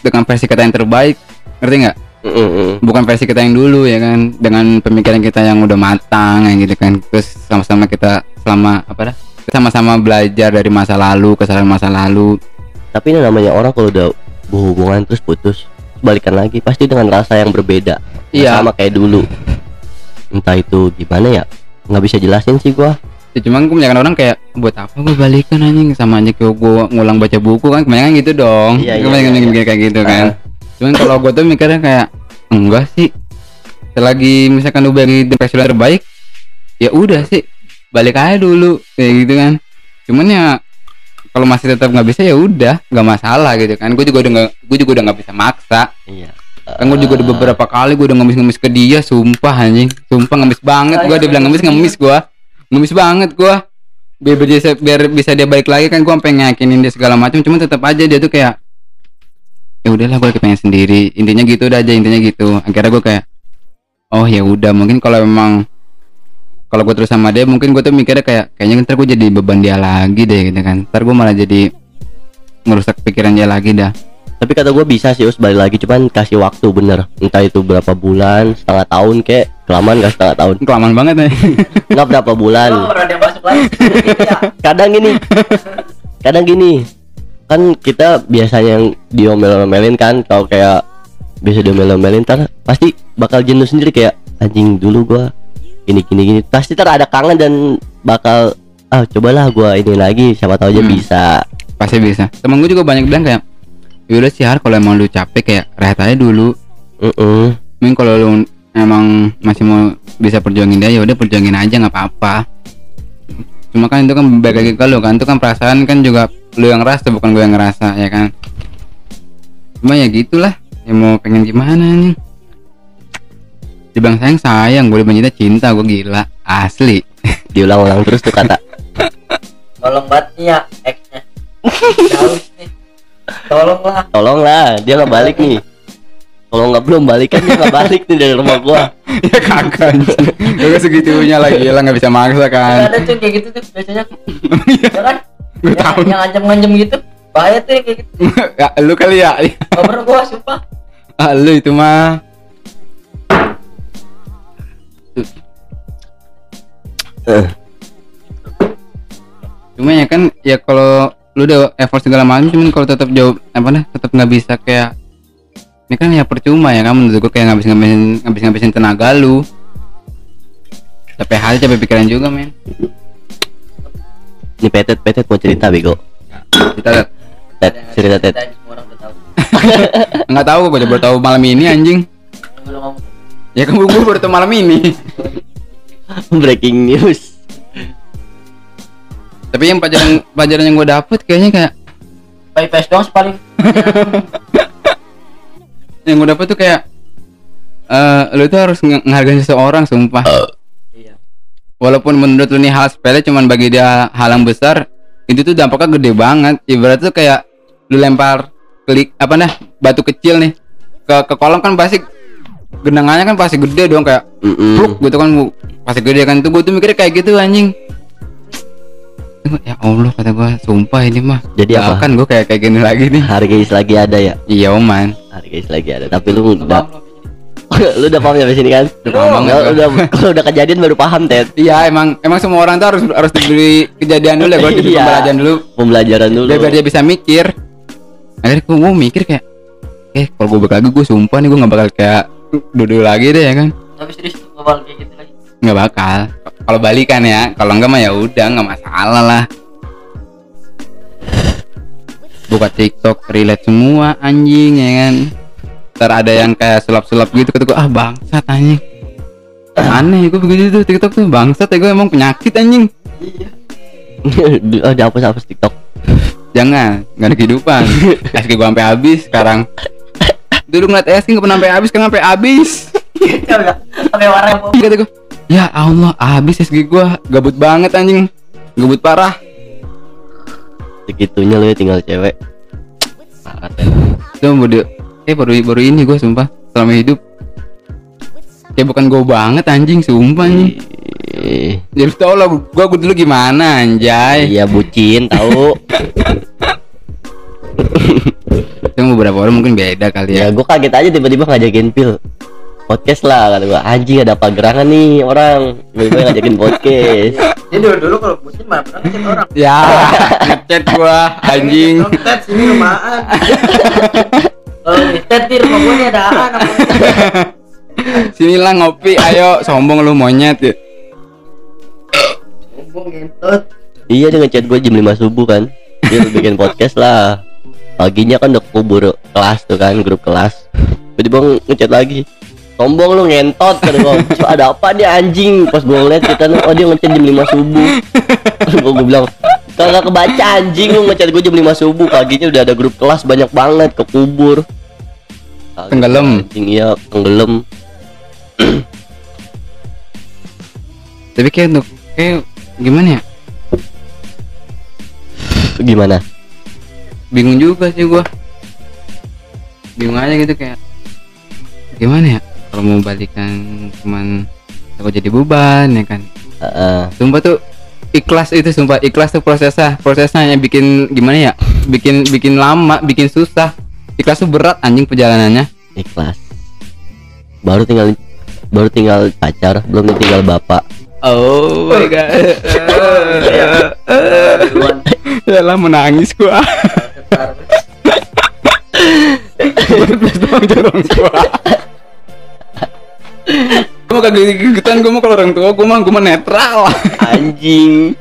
dengan versi kita yang terbaik, ngerti nggak? Mm-mm. bukan versi kita yang dulu ya kan dengan pemikiran kita yang udah matang ya gitu kan terus sama-sama kita selama apa dah sama-sama belajar dari masa lalu kesalahan masa lalu Tapi ini namanya orang kalau udah berhubungan terus putus Balikan lagi pasti dengan rasa yang berbeda Iya. Sama kayak dulu entah itu gimana ya nggak bisa jelasin sih gua. Ya, cuman gue kebanyakan orang kayak buat apa gue balikan anjing? Sama aja kayak gue ngulang baca buku kan kebanyakan gitu dong. Iya, iya, kebanyakan iya, mikir kayak gitu kan. Ah. cuman kalau gue tuh mikirnya kayak enggak sih. Selagi misalkan lu bagi depresi terbaik ya udah sih. Balik aja dulu kayak gitu kan. Cuman ya kalau masih tetap nggak bisa ya udah. Nggak masalah gitu kan. Gue juga udah nggak gue juga udah nggak bisa maksa. Iya kan gue juga udah beberapa kali gue udah ngemis-ngemis ke dia sumpah anjing. Sumpah ngemis banget gue dia bilang ngemis ngemis gue ngemis banget gue biar bisa, biar bisa dia balik lagi kan gue sampai ngeyakinin dia segala macam cuma tetap aja dia tuh kayak ya udahlah gue pengen sendiri. Intinya gitu udah aja intinya gitu. Akhirnya gue kayak oh ya udah mungkin kalau memang kalau gue terus sama dia mungkin gue tuh mikirnya kayak kayaknya ntar gue jadi beban dia lagi deh gitu kan. Ntar gue malah jadi ngerusak pikiran dia lagi dah tapi kata gue bisa sih us balik lagi. Cuman kasih waktu bener. Entah itu berapa bulan setengah tahun kek. Kelamaan gak setengah tahun? Kelamaan banget nih <laughs> nggak berapa bulan? Pernah dia masuk lagi. Kadang gini. Kadang gini. Kan kita biasanya yang diomel-omelin kan kalau kayak biasa diomel-omelin ntar pasti bakal jenuh sendiri kayak anjing dulu gua gini gini gini. Pasti ntar ada kangen dan bakal ah cobalah gua ini lagi siapa tahu aja Hmm. bisa. Pasti bisa. Temen gue juga banyak bilang kayak yaudah sih Har kalau emang lu capek kayak rehat aja dulu Mm-mm. mungkin kalau lu emang masih mau bisa perjuangin dia ya udah perjuangin aja nggak apa-apa cuma kan itu kan balik lagi ke lu kan itu kan perasaan kan juga lu yang ngerasa bukan gue yang ngerasa ya kan cuma ya gitulah ya mau pengen gimana nih dibilang sayang sayang gue dibilang cinta cinta gue gila asli diulang-ulang terus tuh kata <laughs> Tolong banget nih ya X-nya. Jauh nih. Tolonglah. tolonglah dia nggak balik nih kalau nggak belum balik kan dia nggak balik nih dari rumah gua <laughs> ya kagak anjing. gue segitunya lagi lah nggak bisa maksa kan Ada tuh kayak gitu tuh biasanya. <laughs> Ya kan? gue Yang, tahu yang ngancam-ngancam gitu. Bahaya tuh yang kayak gitu. <laughs> ya, lu kali ya Gak pernah gua sumpah. ah, lu itu mah Eh, cuma ya kan ya kalau lu udah effort segala macam cuman kalau tetap jauh apa nih tetap nggak bisa kayak ini kan ya percuma ya kan menurut gue kayak ngabis ngabisin ngabis ngabisin tenaga lu. Capek hati capek pikiran juga men. Ini petet petet mau cerita bego. Kita lihat tet cerita tet. <laughs> Nggak tahu gue coba tahu malam ini anjing. Ya kan gue baru tahu malam ini. Breaking news tapi yang pelajaran pelajaran yang gue dapet kayaknya kayak PIPS doang sih paling. <laughs> yang gue dapet tuh kayak eh lu tuh harus ngehargain seseorang sumpah Iya. walaupun menurut lu nih hal sepele cuman bagi dia hal yang besar itu tuh dampaknya gede banget ibarat tuh kayak lu lempar klik apa nah batu kecil nih ke ke kolam kan pasti genangannya kan pasti gede dong kayak Mm-mm. pluk gitu kan pasti gede kan tuh gue tuh mikirnya kayak gitu anjing ya Allah kata gue sumpah ini mah Jadi apa? akan gue kayak kayak gini lagi nih. Harga lagi ada ya? Iya oman harga lagi ada tapi lu Lu udah <laughs> lu udah paham sampai sini kan? Udah paham banget Lu gua. udah kalau udah kejadian baru paham tet iya emang emang semua orang tuh harus harus diberi kejadian dulu ya gue diberi Iya. pembelajaran dulu. Pembelajaran dulu. Biar, biar dia bisa mikir. Akhirnya gue mau mikir kayak eh kalau gue balik lagi gue sumpah nih gue nggak bakal kayak dulu lagi deh ya kan? Tapi serius bakal kayak gitu. Nggak bakal. Kalau balikan ya kalau enggak mah ya udah nggak masalah lah. Buka TikTok relate semua anjing ya kan? Ntar ada yang kayak sulap-sulap gitu kata gue ah bangsat anjing. Aneh gue begitu tuh TikTok tuh bangsat ya gue emang penyakit anjing. <laughs> Oh dihapus hapus TikTok. Jangan nggak ada kehidupan. <laughs> SG gue sampai habis sekarang. Dulu ngeliat SG nggak pernah sampai habis sekarang sampai habis. Gak? Pakai warna kata gue ya Allah habis SG gue gabut banget anjing. Gabut parah. Segitunya lu ya tinggal cewek. Parah, itu baru eh baru baru ini gue sumpah. Selama hidup. Kayak bukan gue banget anjing sumpah nih Ih, jadi lu tau lah gue gue dulu gimana anjay. Iya bucin tahu itu beberapa orang mungkin beda kali ya. Ya gue kaget aja tiba-tiba ngajakin pil podcast lah kata gue anjing ada apa gerangan nih orang? Tiba-tiba ngajakin podcast. <laughs> Jadi dulu dulu kalau bucin mana pernah ngechat orang. ya. <laughs> Ngechat gua anjing. Tet sini rumahan. <laughs> Kalau ngechat di rumah gue nih ada aan apa Sinilah ngopi, ayo. Sombong lu monyet ya. Sombong ngentot. Iya dia ngechat gue jam 5 subuh kan. Dia bikin podcast lah. Paginya kan udah kubur kelas tuh kan Grup kelas. Tiba-tiba ngechat lagi Sombong lu ngentot gue <laughs> "Cuk, Ada apa dia anjing Pas gue ngeliat kita Oh dia ngechat jam 5 subuh Gue gue bilang Kagak kebaca anjing lu ngechat gue jam 5 subuh Paginya udah ada grup kelas banyak banget Kekubur Kaget, Tenggelam. Anjing iya tenggelam <clears throat> Tapi kayak untuk kayak gimana ya? Gimana? Bingung juga sih gua. Bingung aja gitu kayak gimana ya? Kalau mau balikan cuman aku jadi beban ya kan. Heeh. Sumpah tuh ikhlas itu sumpah ikhlas tuh prosesnya prosesnya yang bikin gimana ya? Bikin bikin lama bikin susah. Ikhlas tuh berat anjing perjalanannya. Ikhlas. Baru tinggal Baru tinggal pacar Belum tinggal bapak. Oh my god. <laughs> Ya lah menangis gua. <laughs> Doang jadi kagak gegetan, gue mau kalau orang tua, gue mah gue mah netral. Anjing.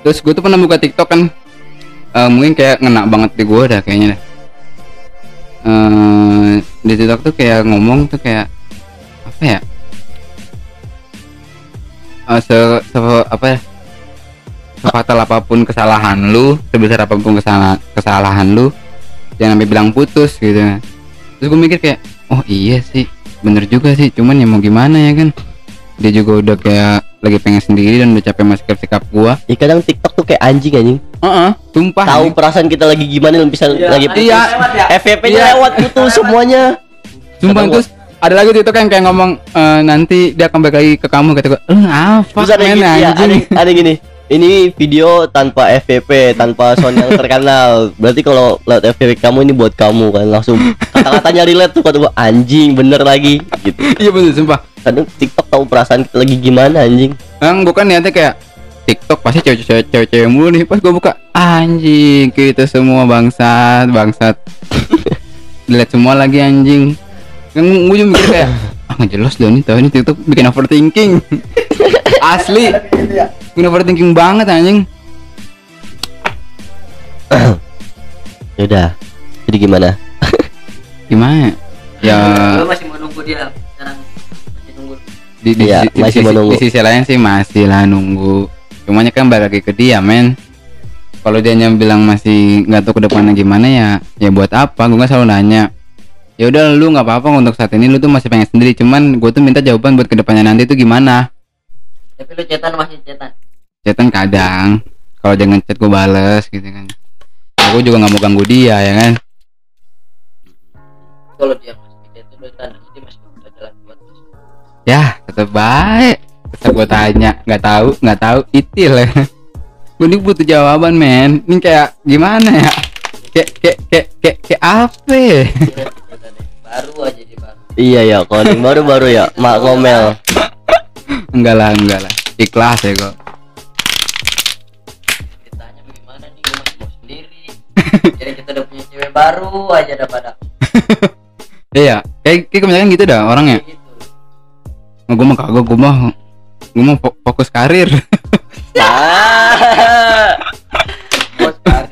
Terus gue tuh pernah buka TikTok kan. Eh, Mungkin kayak ngena banget di gue dah kayaknya dah. Eh, Di TikTok tuh kayak ngomong tuh kayak Apa ya? Eh, se, se- apa ya? Sefatal apa pun kesalahan lu sebesar apa pun kesalahan kesalahan lu jangan sampai bilang putus gitu terus gue mikir kayak oh iya sih bener juga sih cuman ya mau gimana ya kan? Dia juga udah kayak lagi pengen sendiri dan udah capek sama sikap sikap gua. Ya kadang TikTok tuh kayak anjing anjing. Heeh, sumpah Tahu perasaan kita lagi gimana Bisa lagi putus. Iya. FVP nya Iya. lewat putus semuanya. Sumpah terus ada lagi tuh kan kayak ngomong eh, nanti dia akan balik lagi ke kamu kata gua. Lu apa Terus ada men, gini ya, ada, anjing ada gini ini video tanpa FVP, tanpa sound yang terkenal. Berarti kalau lewat FVP kamu ini buat kamu kan langsung kata-katanya relate tuh kata gua anjing bener lagi gitu. iya bener sumpah Kadang TikTok tahu perasaan kita lagi gimana anjing. Kan gue kan niatnya kayak TikTok pasti cewek-cewek cewek-cewek mulu nih pas gue buka anjing kita semua bangsat bangsat <laughs> dilihat semua lagi anjing kan gue juga mikir kayak <laughs> ah jelas loh ini tahu ini TikTok bikin overthinking <laughs> asli. Bikin overthinking banget anjing. Yaudah. Ya Jadi gimana? gimana? Ya. Masih mau nunggu dia. Sekarang masih nunggu. di, di, Iya, di- di masih sisi, menunggu. di sisi lain sih masih lah nunggu. Cumanya kan balik lagi ke dia men. Kalau dia yang bilang masih nggak tahu ke depannya gimana ya ya buat apa? Gue nggak selalu nanya. Ya udah lu nggak apa-apa untuk saat ini. Lu tuh masih pengen sendiri. Cuman gue tuh minta jawaban buat ke depannya nanti tuh gimana Tapi lu cetan masih cetan. chatan kadang kalau dia ngechat gue bales gitu kan aku juga nggak mau ganggu dia ya kan Kalau dia masih chat itu lu tanda dia masih bisa jalan buat ya tetap baik tetap gue tanya nggak tahu nggak tahu itil ya gue ini butuh jawaban men ini kayak gimana ya kayak kayak kayak kayak, kayak apa ya? Iya, gitu. Baru aja dia baru. Iya ya, calling baru-baru ya, Mak Ngomel. Enggak lah enggak lah ikhlas ya kok Ditanya bagaimana nih gue masih mau sendiri. <laughs> Jadi kita udah punya cewek baru aja daripada <laughs> iya kayak kayak kebanyakan gitu dah orangnya kayak gitu. oh, gue mah kagak gue mah gue mau fo- fokus karir. <laughs> Bos kan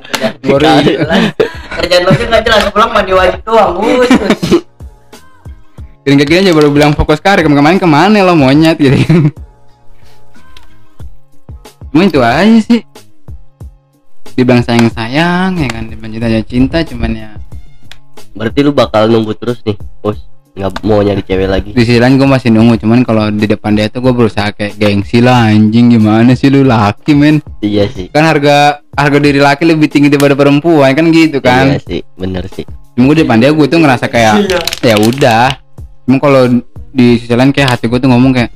kerjaan lo nggak jelas pulang mandi wajib doang. Us, us. Gini kayak gini aja baru bilang fokus karir kemarin ke mana lo monyet gitu kan Cuma itu aja sih Dibilang sayang-sayang ya kan Dibilang cinta cinta cuman ya Berarti lu bakal nunggu terus nih, Bos. Nggak mau nyari cewek lagi. Di sisi lain gue masih nunggu Cuman kalau di depan dia tuh gue berusaha kayak gengsi lah anjing Gimana sih lu laki men Iya sih. Kan harga harga diri laki lebih tinggi daripada perempuan kan gitu kan Iya sih, bener sih. Cuma gue di depan dia gue tuh ngerasa kayak ya udah cuma kalau di sisi lain kayak hati gue tuh ngomong kayak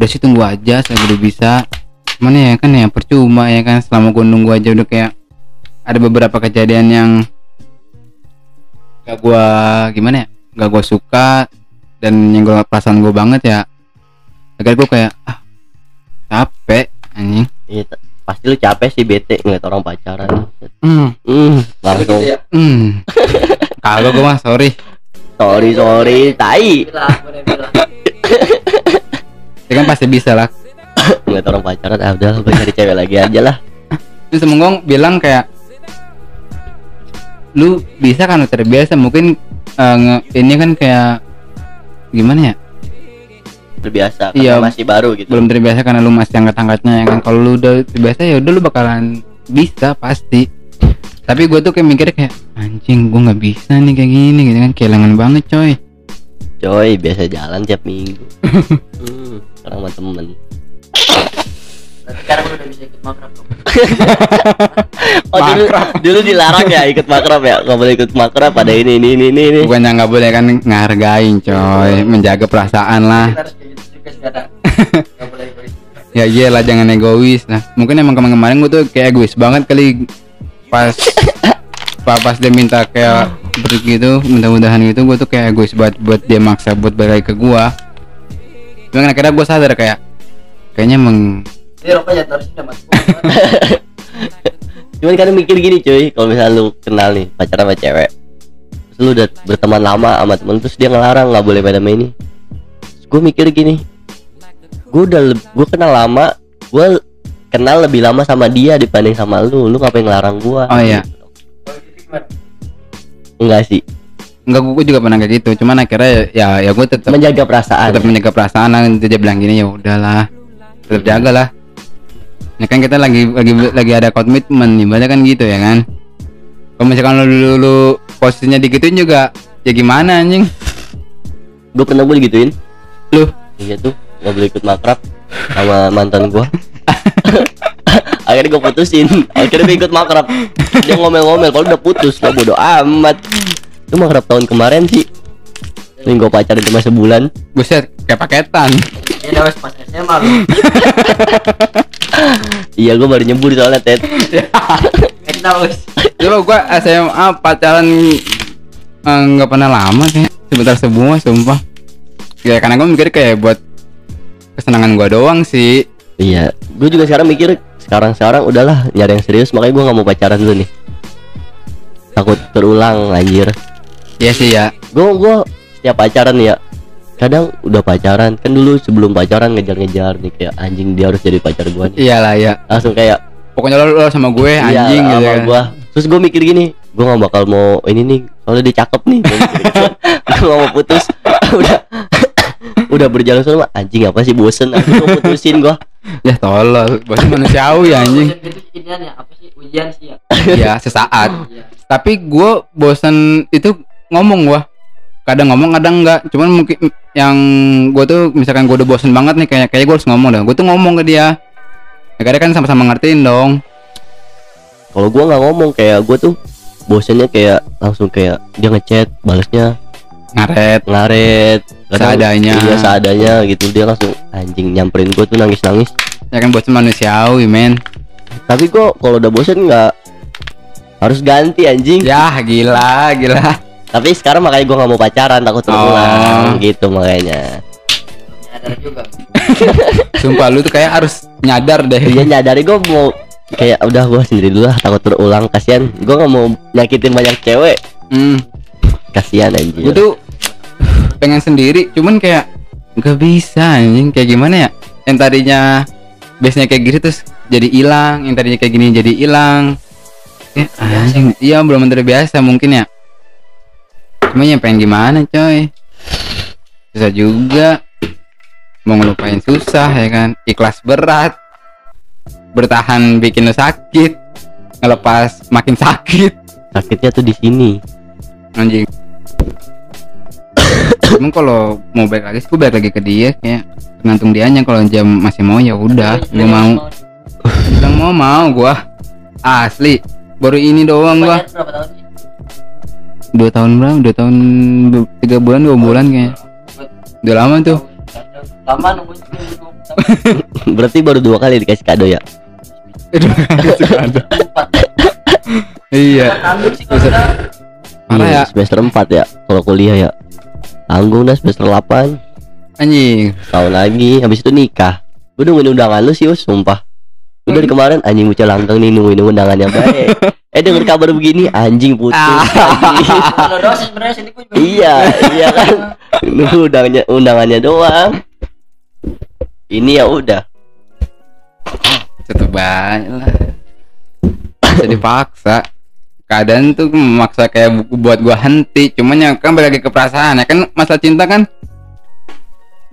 udah sih tunggu aja saya udah bisa. Cuman ya kan ya percuma ya kan selama gue nunggu aja udah kayak ada beberapa kejadian yang gak gue gimana ya gak gue suka dan yang gue perasaan gue banget ya akhirnya gue kayak ah capek anjing. Iya, pasti lu capek sih bete ngeliat orang pacaran. hmm. Hmm, langsung. Ya. hmm. <laughs> Kagak gue mah sorry sorry sorry tai. Ya kan pasti bisa lah. Nggak orang pacaran ah udah gue cari cewek lagi aja lah. Terus Menggong bilang kayak lu bisa kan terbiasa mungkin eh, nge- ini kan kayak gimana ya? Terbiasa Iya. karena masih baru gitu. belum terbiasa karena lu masih angkat-angkatnya ya kan? Kalau lu udah terbiasa ya udah lu bakalan bisa pasti tapi gue tuh kayak mikirnya kayak anjing gue nggak bisa nih kayak gini gitu kan. Kehilangan banget coy. Coy biasa jalan tiap minggu. <laughs> Hmm, sekarang sama temen. Sekarang udah bisa ikut makrab <laughs> oh dulu dulu dilarang ya ikut makrab ya? Nggak boleh ikut makrab pada ini ini ini ini, ini. bukannya nggak boleh kan ngehargain coy. Menjaga perasaan lah. Gitu <laughs> ya iyalah jangan egois. Nah mungkin emang kemarin-kemarin gue tuh kayak egois banget kali pas pas, pas dia minta kayak begitu mudah-mudahan gitu gue tuh kayak egois buat buat dia maksa buat balik ke gue cuman akhirnya gue sadar kayak kayaknya ini rokoknya mati <laughs> cuman kadang mikir gini cuy kalau misalnya lu kenal nih pacaran sama cewek terus lu udah berteman lama sama temen terus dia ngelarang nggak boleh pada main ini gue mikir gini gue udah gue kenal lama gue kenal lebih lama sama dia dibanding sama lu. Lu ngapain ngelarang gue Oh, iya. enggak sih. Enggak gue juga pernah kayak gitu. Cuman akhirnya ya ya gue tetap menjaga perasaan. tetap menjaga perasaan. Nanti dia bilang gini ya udahlah tetap jaga lah. Ya kan kita lagi lagi lagi ada komitmen ibaratnya kan gitu ya kan? Kalau misalkan lu dulu lu posisinya digituin juga ya gimana anjing? Gue pernah gue digituin. Lu? Iya tuh nggak boleh ikut makrab sama mantan gue <laughs> akhirnya gue putusin. Akhirnya gue ikut makrab. Dia ngomel-ngomel kalau udah putus lo bodo amat. Itu makrab tahun kemarin sih. Ini gue pacaran cuma sebulan. Buset kayak paketan. Ini udah pas SMA lu <laughs> iya gue baru nyebur soalnya <laughs> kita wes. Coba gua SMA pacaran eh, nggak pernah lama sih. Sebentar semua sumpah. Ya karena gue mikir kayak buat kesenangan gua doang sih iya gue juga sekarang mikir sekarang sekarang udahlah nyari yang serius makanya gue nggak mau pacaran dulu nih. Takut terulang anjir. Iya sih ya. Gue gue setiap pacaran ya kadang udah pacaran kan dulu sebelum pacaran ngejar-ngejar nih kayak anjing dia harus jadi pacar gue nih. Iyalah ya langsung kayak pokoknya lo, lo sama gue iya, anjing gitu sama kan. gua. Terus gue mikir gini gue gak bakal mau ini nih soalnya dia cakep nih. <laughs> Gue mau putus. <laughs> Udah udah berjalan sama anjing apa sih bosen? Aku mau putusin gua. Ya tolol. Bos manusiawi anjing. Bosen gitu inian ya. Apa sih ujian sih ya? Ya sesaat. Iya. Tapi gue bosan itu ngomong gua. Kadang ngomong kadang enggak. Cuman mungkin yang gue tuh misalkan gue udah bosan banget nih kayak kayak gue harus ngomong dah gue tuh ngomong ke dia. Ya kadang kan sama-sama ngertiin dong. Kalau gua nggak ngomong kayak gua tuh bosennya kayak langsung kayak dia ngechat balasnya. Ngaret. Ngaret Seadanya. iya seadanya gitu. Dia langsung anjing nyamperin gua tuh nangis nangis ya kan bosan manusiawi men. Tapi kok kalau udah bosen nggak harus ganti anjing. Ya gila gila. Tapi sekarang makanya gua nggak mau pacaran takut terulang. Oh. gitu makanya. Nyadar juga. <laughs> Sumpah lu tuh kayak harus nyadar deh. Dia nyadari gua mau kayak udah gua sendiri dulu lah takut terulang. Kasihan gua nggak mau nyakitin banyak cewek. Hmm, kasihan anjing. Gue tuh pengen sendiri cuman kayak nggak bisa anjing. Kayak gimana ya? Yang tadinya biasanya kayak gitu terus jadi hilang yang tadinya kayak gini jadi hilang. Ya, anjing. iya. Belum terbiasa mungkin ya. Cuma yang pengen gimana coy? Susah juga. Mau ngelupain susah ya kan? Ikhlas berat. Bertahan bikin lo sakit. Ngelepas makin sakit. Sakitnya tuh di sini. Anjing Emang kalau mau balik lagi, gue balik lagi ke dia kayak tergantung dianya. Kalau dia masih mau ya udah, gue mau. Bilang mau mau gua. Asli. Baru ini doang gua. Pacaran berapa tahun sih? Dua tahun berapa? Dua tahun tiga bulan dua bulan kayaknya udah lama tuh. Lama nungguin nungguin tahun <laughs> berarti baru dua kali dikasih kado ya? Empat iya Parah Iya, ya. semester 4 ya kalau kuliah ya tanggung dah semester 8 anjing. Tahun lagi habis itu nikah. Gue nungguin undangan lu sih us sumpah gue dari kemarin anjing bocah langgeng nih nungguin undangannya baik. <laughs> Eh denger kabar begini anjing putus Ah. kalau dosen sebenarnya sini gue juga <laughs> iya iya kan. <laughs> Nunggu undangannya undangannya doang. Ini ya udah. Tetep banyak lah. Bisa dipaksa keadaan tuh memaksa kayak buku buat gua henti. Cuman ya kan balik lagi ke perasaan ya. Kan masalah cinta kan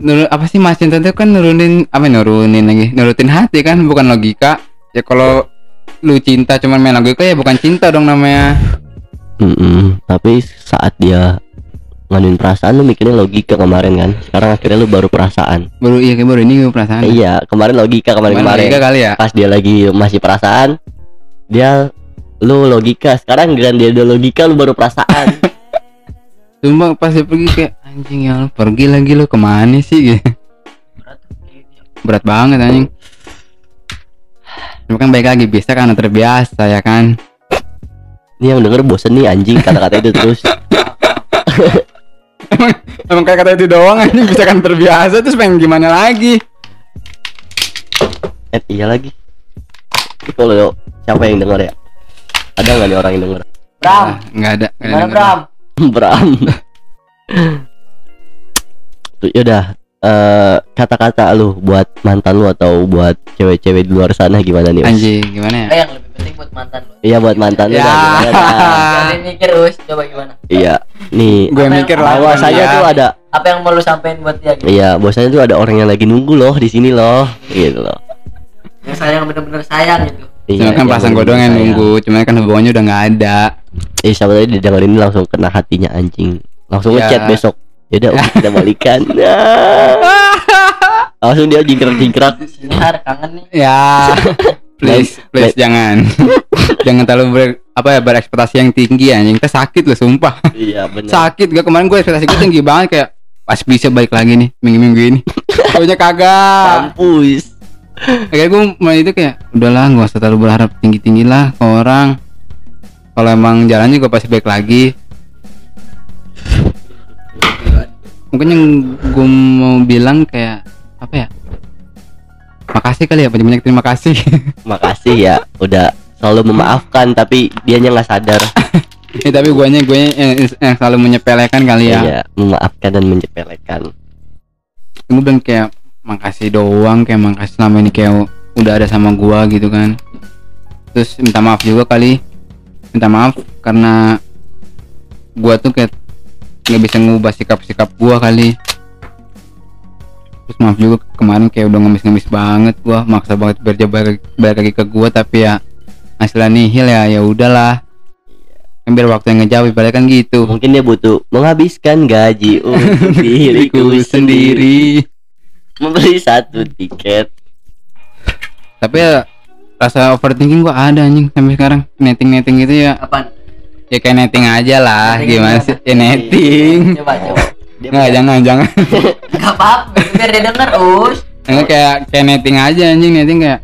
nurun apa sih mas cinta itu kan nurunin apa nurunin lagi? Nurutin hati kan bukan logika. Ya kalau lu cinta cuman main logika ya bukan cinta dong namanya. Mm-mm. tapi saat dia nganuin perasaan lu mikirnya logika kemarin kan. Sekarang akhirnya lu baru perasaan. Baru iya baru ini perasaan. Iya kemarin logika kemarin Cuman kemarin logika kali ya. Pas dia lagi masih perasaan dia lu logika sekarang giliran dia udah logika lu baru perasaan. <laughs> Cuma pas dia pergi kayak anjing ya lu pergi lagi lu ke mana sih? Gitu. Berat gitu. berat banget anjing. Cuma kan baik lagi bisa karena terbiasa ya kan? Ini yang denger bosen nih anjing kata-kata itu terus. <laughs> Emang kayak kata itu doang anjing. Bisa kan terbiasa terus pengen gimana lagi? Eh iya lagi. Kalau siapa yang denger ya ada nggak nih orang yang denger? Bram. Nggak ada nggak ada gimana denger. Bram? <laughs> Bram. Tuh, yaudah eh kata-kata lu buat mantan lu atau buat cewek-cewek di luar sana gimana nih anjing gimana ya? Eh yang lebih penting buat mantan lo iya buat mantan lu Ya. dah? <laughs> Jangan mikir us. Coba gimana? Iya nih. Gue mikir lah bahwasanya ya. tuh ada apa yang mau lu sampein buat dia gitu? Iya bahwasanya tuh ada orang yang lagi nunggu loh di sini loh. Gitu loh. Yang sayang bener-bener sayang gitu cuma kan yang perasaan gue doang yang sayang. nunggu cuman kan hubungannya udah nggak ada. Eh siapa tadi didengerin ini langsung kena hatinya anjing. Langsung Ya. ngechat besok. Yaudah Om, kita balikan. Nah. <laughs> langsung dia jingkrak-jingkrak. Sinar kangen nih. Ya <laughs> please please jangan. <laughs> Jangan terlalu ber, apa ya berekspektasi yang tinggi anjing. Kita sakit loh sumpah. Iya benar sakit gak kemarin gue ekspektasi gue tinggi banget kayak pas bisa balik lagi nih minggu-minggu ini. Taunya kagak. Kampus Akhirnya gue mulai itu kayak udahlah gak usah terlalu berharap tinggi-tinggi lah ke orang. Kalau emang jalan juga pasti baik lagi. Mungkin yang gue mau bilang kayak apa ya? Makasih kali ya banyak-banyak terima kasih. <laughs> Makasih ya udah selalu memaafkan tapi dianya nggak sadar. <laughs> Eh, Tapi guanya gue yang, yang selalu menyepelekan kali ya. Iya, memaafkan dan menyepelekan. Gue bilang kayak makasih doang kayak makasih selama ini kayak udah ada sama gua gitu kan. Terus minta maaf juga kali. Minta maaf karena gua tuh kayak nggak bisa ngubah sikap-sikap gua kali. Terus maaf juga kemarin kayak udah ngemis-ngemis banget gua maksa banget dia balik, lagi ke gua tapi ya hasilnya nihil ya ya udahlah. Kan biar waktu yang ngejawab balik kan gitu. Mungkin dia butuh menghabiskan gaji untuk <laughs> diriku sendiri membeli satu tiket. Tapi ya rasa overthinking gua ada anjing sampai sekarang. Netting netting gitu ya. Kapan ya kayak netting aja lah Netting gimana sih? Ya netting. Coba coba. Dia nggak jangan jangan. <laughs> Gak apa-apa biar dia denger us. Enggak kayak kayak netting aja anjing netting kayak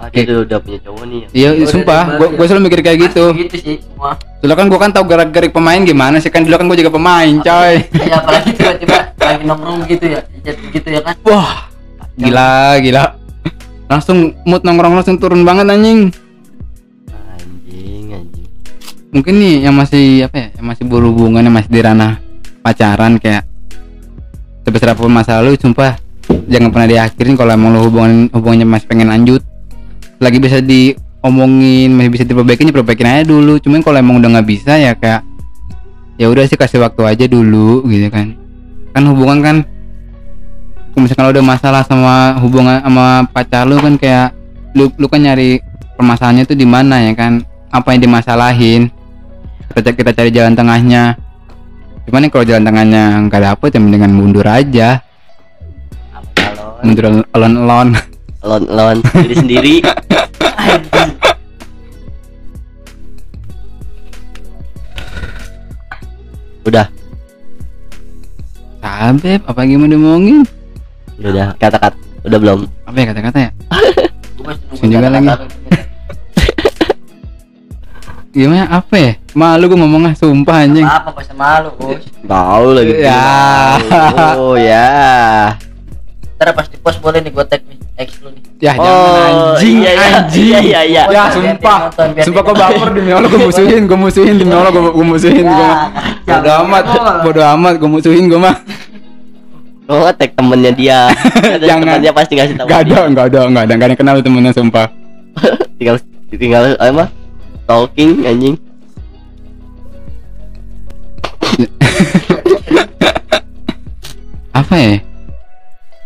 ah, dia udah punya cowok nih ya. iya sumpah gua gua selalu mikir kayak gitu. Gitu sih semua. Dulu kan gua kan tahu gerak-gerik pemain gimana sih? Kan dulu kan gua juga pemain coy. ya apalagi <laughs> tiba-tiba lagi nongkrong gitu ya jadi gitu ya kan? Wah gila gila. Langsung mood nongkrong langsung turun banget anjing. Anjing anjing. Mungkin nih yang masih apa ya yang masih berhubungan yang masih di ranah pacaran kayak sebesar apa pun masa lalu sumpah jangan pernah diakhirin kalau emang lo hubungan hubungannya masih pengen lanjut. Lagi bisa diomongin masih bisa diperbaikin diperbaikin aja dulu. Cuman kalau emang udah nggak bisa ya kayak ya udah sih kasih waktu aja dulu gitu kan kan hubungan kan kalau misalkan lo udah masalah sama hubungan sama pacar lu kan kayak lu lu kan nyari permasalahannya tuh di mana ya kan? Apa yang dimasalahin? Kita kita cari jalan tengahnya. Cuman nih kalau jalan tengahnya nggak dapet ya mendingan mundur aja. Mundur alon alon lon lon diri sendiri. <laughs> Udah Sabep apa gimana diomongin? Udah udah kata-kata udah belum. Apa ya kata-kata ya? <laughs> Sini juga lagi. gimana apa ya? Malu gue ngomongnya sumpah anjing. apa usah malu us tahu lagi Ya. oh ya. Ntar pas di post boleh nih gue tag nih ex lu nih Ya jangan anjing, iya, iya, anjing. iya, iya, iya. Ya Biar dia sumpah, nonton, biar sumpah kok baper demi Allah gue musuhin, gue musuhin demi Allah gue gue musuhin gue. Ya, Bodo kacau. amat, bodo amat gue musuhin gue mah. Oh, tag temennya dia. <laughs> Jangan. Temennya pasti ngasih tahu. Gak ada, gak ada, gak ada, gak ada yang kenal temennya sumpah. <laughs> tinggal tinggal apa? Talking anjing. <laughs> Apa ya?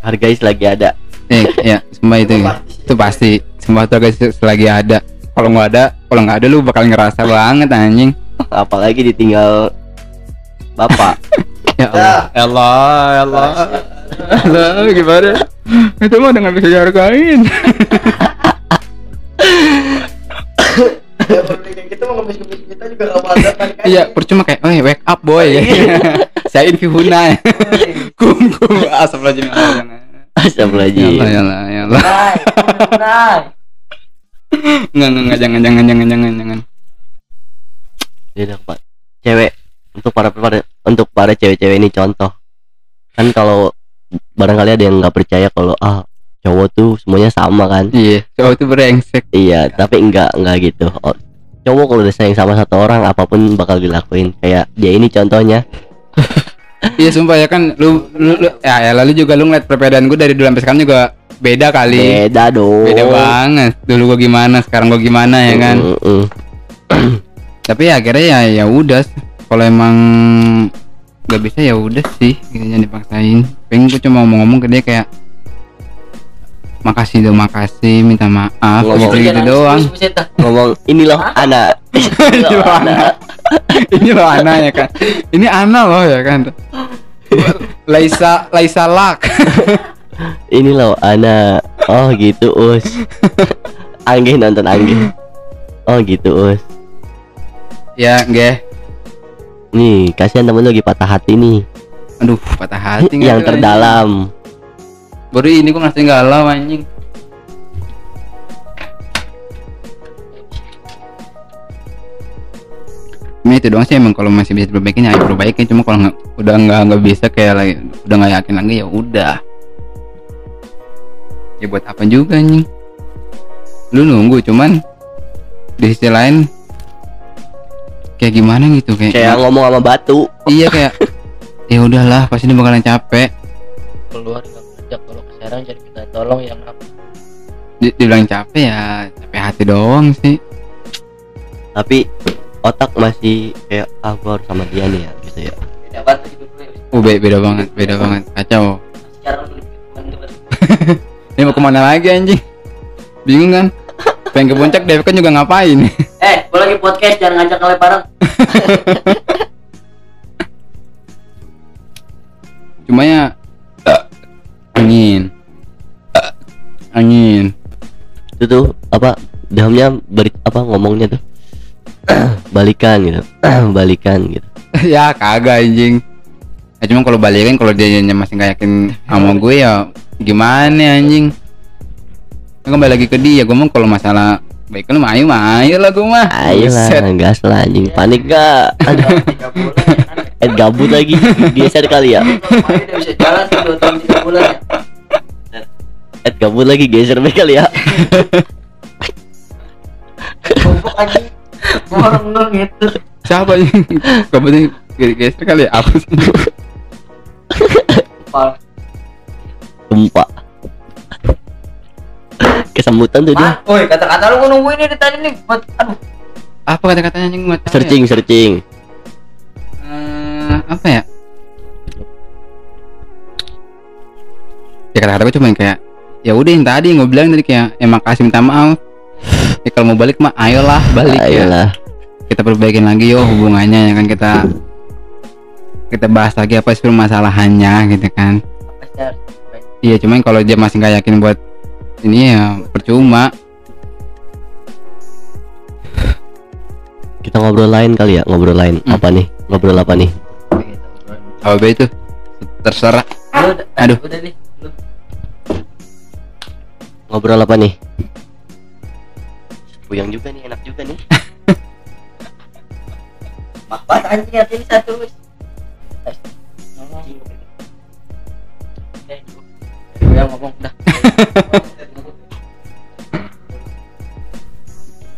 Hargais lagi ada. Eh, ya, sumpah itu, itu pasti. Sumpah tuh guys selagi ada. Kalau nggak ada, kalau nggak ada lu bakal ngerasa banget anjing. Apalagi ditinggal bapak. <laughs> Ya Allah, ya Allah, ya Allah. Allah, gimana? Itu mah udah nggak bisa dihargain. <coughs> Ya, kayak mau ngemis-ngemis kita juga gak ada balik aja. Iya, percuma kayak, oh wake up boy. <laughs> Saya Invi Huna. <laughs> kum kum asap lagi jangan. Astagfirullahaladzim. Ya ya. Nay, nay. Enggak, enggak, enggak, jangan, jangan, jangan, jangan, jangan. Ya udah, Pak. Cewek untuk para para untuk para cewek-cewek ini contoh. Kan kalau barangkali ada yang nggak percaya kalau ah cowok tuh semuanya sama kan. Iya, cowok itu brengsek. Iya, tapi enggak enggak gitu. Oh, cowok kalau udah sayang sama satu orang apa pun bakal dilakuin. Kayak dia ini contohnya. <laughs> Iya, sumpah ya kan lu, lu, lu ya, ya lalu juga lu ngeliat perbedaan gue dari dulu sampai sekarang juga beda kali. Beda dong. Beda banget. Dulu gue gimana, sekarang gue gimana ya kan. Mm-mm. Tapi ya akhirnya ya ya udah. Kalau emang nggak bisa ya udah sih, gitu jangan dipaksain. Pengen gue cuma mau ngomong ke dia kayak makasih dong makasih minta maaf Ngomong. gitu gitu doang. Ngomong <laughs> ini loh anak. ini loh anak ini loh anak ya kan ini anak loh ya kan Laisa Laisa Lak <laughs> ini loh anak. Oh gitu us. Anggi nonton Anggi. Oh gitu us. ya nggak Nih kasihan temen lu lagi patah hati nih. aduh patah hati <laughs> yang terdalam. anjing. Baru ini gua ngasih galau anjing. Ini itu doang sih emang kalau masih bisa diperbaikin ya perbaikin cuma kalau nggak udah nggak nggak bisa kayak lagi udah nggak yakin lagi ya udah. Ya buat apa juga anjing? Lu nunggu cuman di sisi lain kayak gimana gitu kayak, Kayak ngomong sama batu. iya kayak <laughs> ya udahlah pasti ini bakalan capek. Keluar Serang jadi minta tolong yang apa? Di- dibilang capek ya capek hati doang sih. Tapi otak masih kayak ah gua harus sama dia nih ya gitu ya. beda banget hidup uh be- beda banget beda banget. Kacau. Sekarang ini <laughs> mau ke mana lagi anjing? Bingung kan? Pengen ke puncak Dev kan juga ngapain? <laughs> Eh gua lagi podcast jangan ngajak kalian bareng. Cuma ya angin angin. Itu tuh apa dalamnya beri apa ngomongnya tuh. <clears throat> Balikan gitu. <clears throat> Balikan gitu. <laughs> Ya kagak anjing. Ya, cuma kalau balikin kalau dia masih nggak yakin sama gue ya gimana anjing? Kan kembali lagi ke dia gue mau kalau masalah baik mah ayo mah ayo lah gue mah. Ayo lah gas lah anjing. Panik gak Aduh, ya kan? Eh gabut lagi. Geser kali ya? Kemarin udah bisa jalan sih dua tahun tiga bulan ya eh gabut lagi geser be <laughs> kali ya. Goblok Gua orang ngel gitu siapa anjing kamu nih geser kali ya? Apa sih. Kepala gempa kesemutan tuh dia. Woi kata-kata lu gua nungguin ini tadi nih buat aduh. Apa kata-katanya anjing gue searching searching. Eh, apa ya? Ya kata-kata gue cuma kayak ya udah yang tadi yang gue bilang tadi kayak ya makasih minta maaf. Ya kalau mau balik mah ayolah balik ya. Ayolah. Kita perbaikin lagi yo hubungannya ya kan. Kita kita bahas lagi apa sih permasalahannya gitu kan. Iya cuman kalau dia masih nggak yakin buat ini ya percuma. Kita ngobrol lain kali ya ngobrol lain. Hmm. apa nih? Ngobrol apa nih? Apa itu? Terserah. Udah- Aduh. udah nih ngobrol apa nih? Puyang juga nih enak juga nih. <laughs> Makan anjing hati ini satu? Eh, eh, eh, gue ngomong dah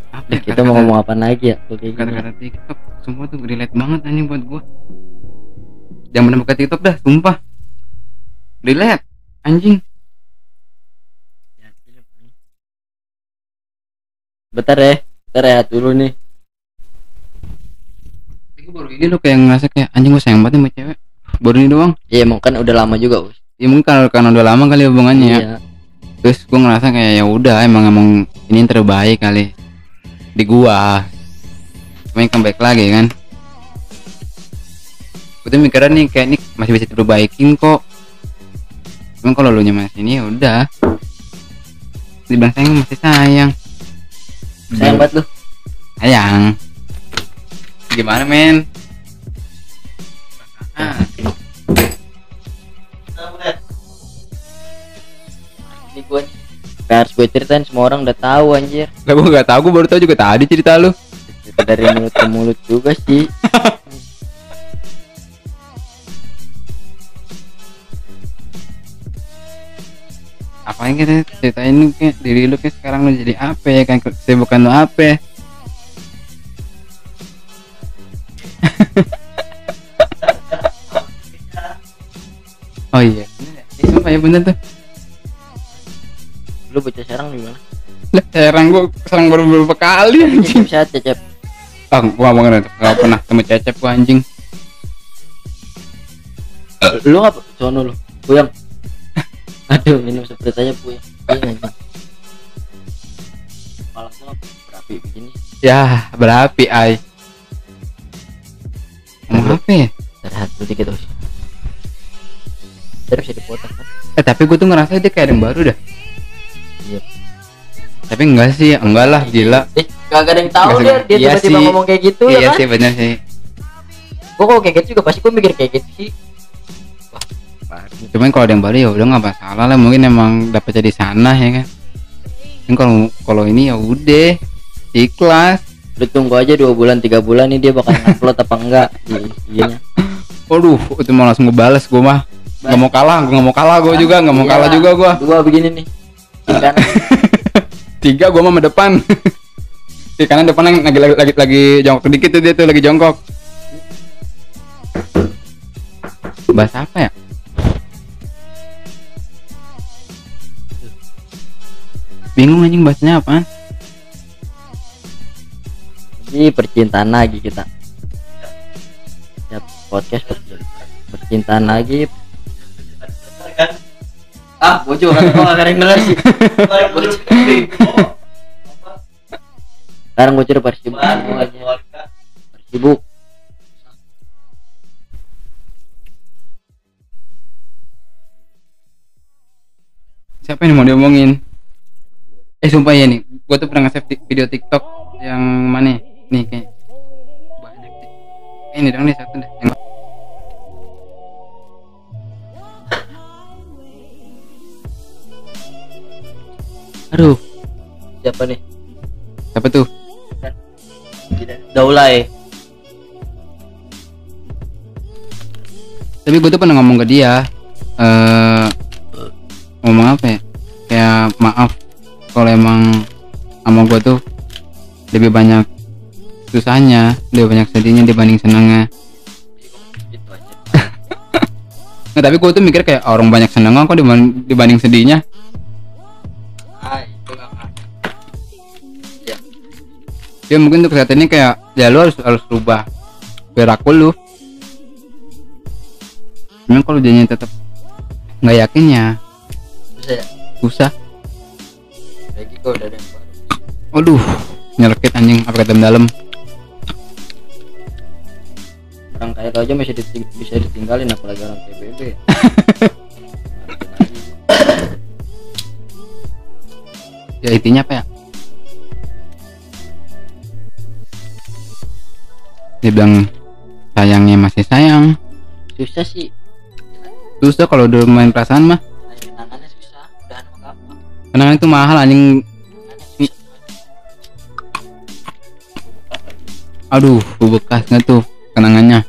apa ya, kita mau ngomong apa lagi ya? Kata-kata tiktok semua tuh relate banget anjing buat gue jangan menemukan tiktok dah sumpah. Relate anjing. Bentar ya bentar ya dulu nih. Tapi baru ini lo kayak ngerasa kayak anjing gua sayang banget sama cewek. Baru ini doang. Ya emang kan udah lama juga us ya mungkin karena, karena udah lama kali hubungannya ya. Iya. Terus gua ngerasa kayak ya udah emang emang ini yang terbaik kali di gua. Yang comeback lagi kan? Gua tuh mikirnya nih kayak ini masih bisa diperbaikin kok. Cuma kalau lu nya masih ini ya udah. Dibilang sayang masih sayang sayang banget lu. Sayang. Gimana men? Ah, ini gue nih. Harus gue ceritain semua orang udah tahu anjir. Lah gua nggak tahu gua baru tahu juga tadi cerita lu. Cerita dari mulut ke mulut juga sih <laughs> apa yang kita ceritain lu kayak diri lu kayak sekarang lu jadi apa ya kan kesibukan lu apa ya? <laughs> oh iya bener ya. Iya, sumpah ya bener tuh? Lu bocah serang di mana? Lah serang gua serang baru beberapa kali anjing. bisa cecep. Ah gua ngomongin itu nggak pernah temu cecep gua anjing. Lu nggak sono lu. Puyang aduh minum seperti aja puyang anjing kepala gua berapi begini. Ya berapi ay. Ngomong apa ya terhat dulu dikit us terus bisa dipotong kan? Eh tapi gua tuh ngerasa dia kayak ada yang baru dah. Iya. Tapi enggak sih enggak lah gila. Eh gak ada yang tahu dia. dia Iya tiba-tiba ngomong kayak gitu iya ya kan? sih bener sih. Gua kalau kayak gitu juga pasti gua mikir kayak gitu sih cuman kalau ada yang baru ya udah nggak masalah lah. Mungkin emang dapat jadi sana ya kan? Kan kalau kalau ini ya udah. Ikhlas. Lu tunggu aja dua bulan tiga bulan nih dia bakal <laughs> ngupload apa enggak. Iya. Waduh itu mau langsung ngebales gua mah. Nggak mau kalah gua nggak mau kalah gua juga nggak mau Iya. kalah juga gua. Dua begini nih. <laughs> Tiga gua mah depan. <laughs> Di kanan depan lagi lagi lagi, lagi jongkok. Dikit tuh dia tuh lagi jongkok. Bahas apa ya bingung anjing bahasnya apaan Jadi percintaan lagi kita. Ya podcast percintaan, percintaan lagi. Ah, bocor kan kok gak ada yang denger sih. Sekarang bocor persibuk aja. Persibuk. siapa yang mau diomongin eh sumpah ya nih. Gua tuh pernah nge-save video tiktok yang mana ya? nih kayak banyak sih. Eh, ini dong nih satu deh. Yang aduh. Siapa nih? siapa tuh? Daulay. tapi gue tuh pernah ngomong ke dia eh ngomong apa ya? Kayak maaf kalau emang sama gue tuh lebih banyak susahnya lebih banyak sedihnya dibanding senangnya Gitu <laughs> nah, tapi gue tuh mikir kayak orang banyak senangnya kok dibanding, dibanding sedihnya? Ah, itu gak Ya, ya mungkin untuk saat ini kayak ya lu harus harus rubah perilaku lu. Cuman kalau dia tetap nggak yakin ya bisa ya. susah Lagi kok udah ada yang baru. Waduh, nyelekit anjing apa kata dalam. Orang kayak itu aja masih diting- bisa ditinggalin apalagi orang PBB. ya. <laughs> Ya intinya apa ya? Dia bilang sayangnya masih sayang. Susah sih. Susah kalau udah main perasaan mah. Kenangan itu mahal anjing. Aduh, bekas nggak tuh kenangannya.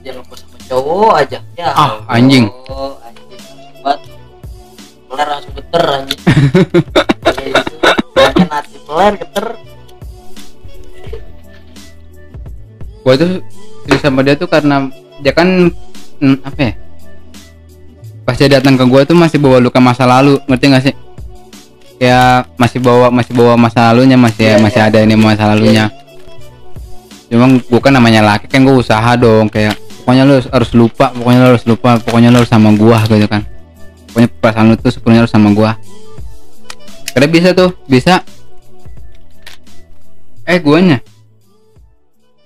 dia ngepost sama cowok aja ya Ah, anjing. anjing hebat kelar langsung geter anjing <laughs> kayak gitu pelan kelar geter gua tuh sama dia tuh karena dia kan hmm, apa ya pas dia datang ke gua tuh masih bawa luka masa lalu ngerti gak sih? Kayak masih bawa masih bawa masa lalunya masih Iya, masih iya. ada ini masa lalunya. Cuma gua kan namanya laki kan gua usaha dong kayak pokoknya lu harus lupa pokoknya lu harus lupa pokoknya lu harus sama gua gitu kan. Pokoknya perasaan lu tuh sepenuhnya harus sama gua. Karena bisa tuh bisa. Eh guanya?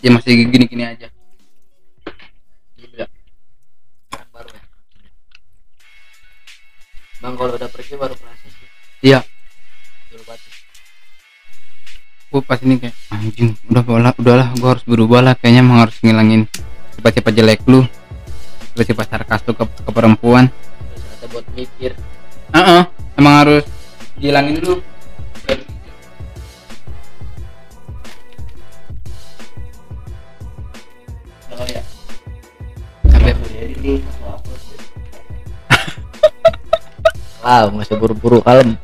Ya masih gini-gini aja Bang kalau udah pergi baru proses sih. iya. Gue pas ini kayak anjing udah bola udahlah gue harus berubah lah kayaknya emang harus ngilangin sifat-sifat jelek lu. Sifat sarkas lu ke, ke perempuan. Terus ada buat mikir. Heeh, emang harus dihilangin dulu Wow, nggak usah buru-buru kalem.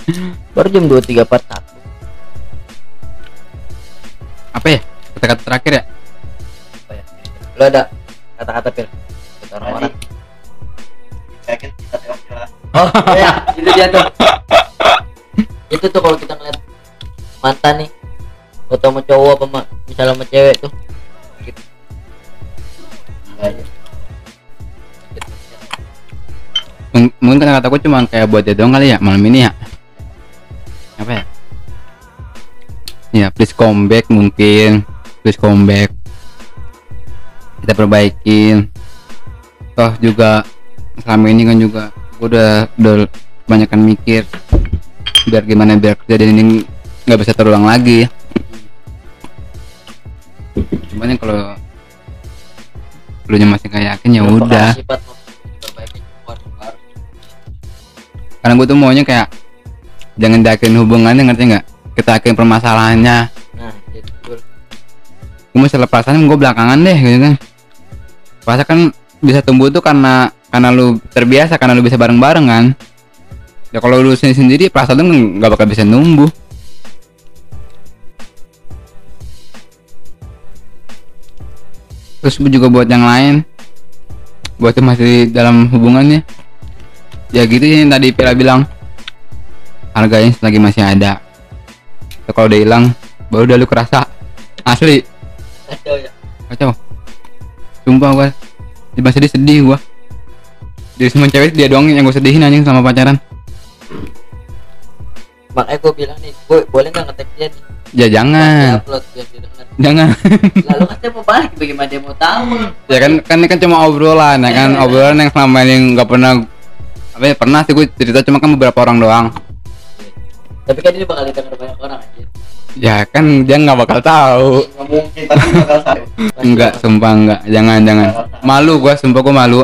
Baru jam dua tiga empat satu. apa ya kata-kata terakhir ya Apa ya? Lo ada kata-kata pil? Kata orang-orang. Oh iya, itu dia tuh. itu tuh kalau kita ngeliat mantan nih, foto sama cowok apa misalnya sama cewek Mungkin kata-kata gue cuma kayak buat dia doang kali ya malam ini ya. Apa ya? Ya please come back mungkin. Please come back kita perbaikin. Toh juga selama ini kan juga gue udah udah kebanyakan mikir biar gimana biar kejadian ini nggak bisa terulang lagi. Cuman kalau lu masih kayak yakin ya udah. sifat karena gue tuh maunya kayak jangan diakhiri hubungannya ngerti nggak? Kita akhirin permasalahannya. Nah, jadi betul. gue masalah perasaan gue belakangan deh gitu kan. Perasaan kan bisa tumbuh tuh karena karena lu terbiasa karena lu bisa bareng-bareng kan. Ya kalau lu sendiri sendiri perasaan lu nggak bakal bisa numbuh terus juga buat yang lain buat yang masih dalam hubungannya ya gitu yang tadi Pira bilang. Harganya selagi masih ada. Ya, kalau udah hilang baru udah lu kerasa. Asli. Kacau ya. kacau. Sumpah gua. Masih sedih sedih gua. Jadi semua cewek dia doang yang gue sedihin anjing sama pacaran. Makanya gue bilang nih, gue boleh nggak ngetek dia nih? ya jangan. Upload biar dia denger. jangan. Lalu katanya mau balik, bagaimana dia mau tahu? ya kan kan ini kan cuma obrolan ya kan? Obrolan yang selama ini nggak pernah apa ya pernah sih gue cerita cuma kan beberapa orang doang. Tapi kan ini bakal didengar banyak orang aja. ya kan dia nggak bakal tahu. Nggak mungkin, pasti bakal tahu. Enggak sumpah enggak jangan jangan. Malu gua sumpah gua malu.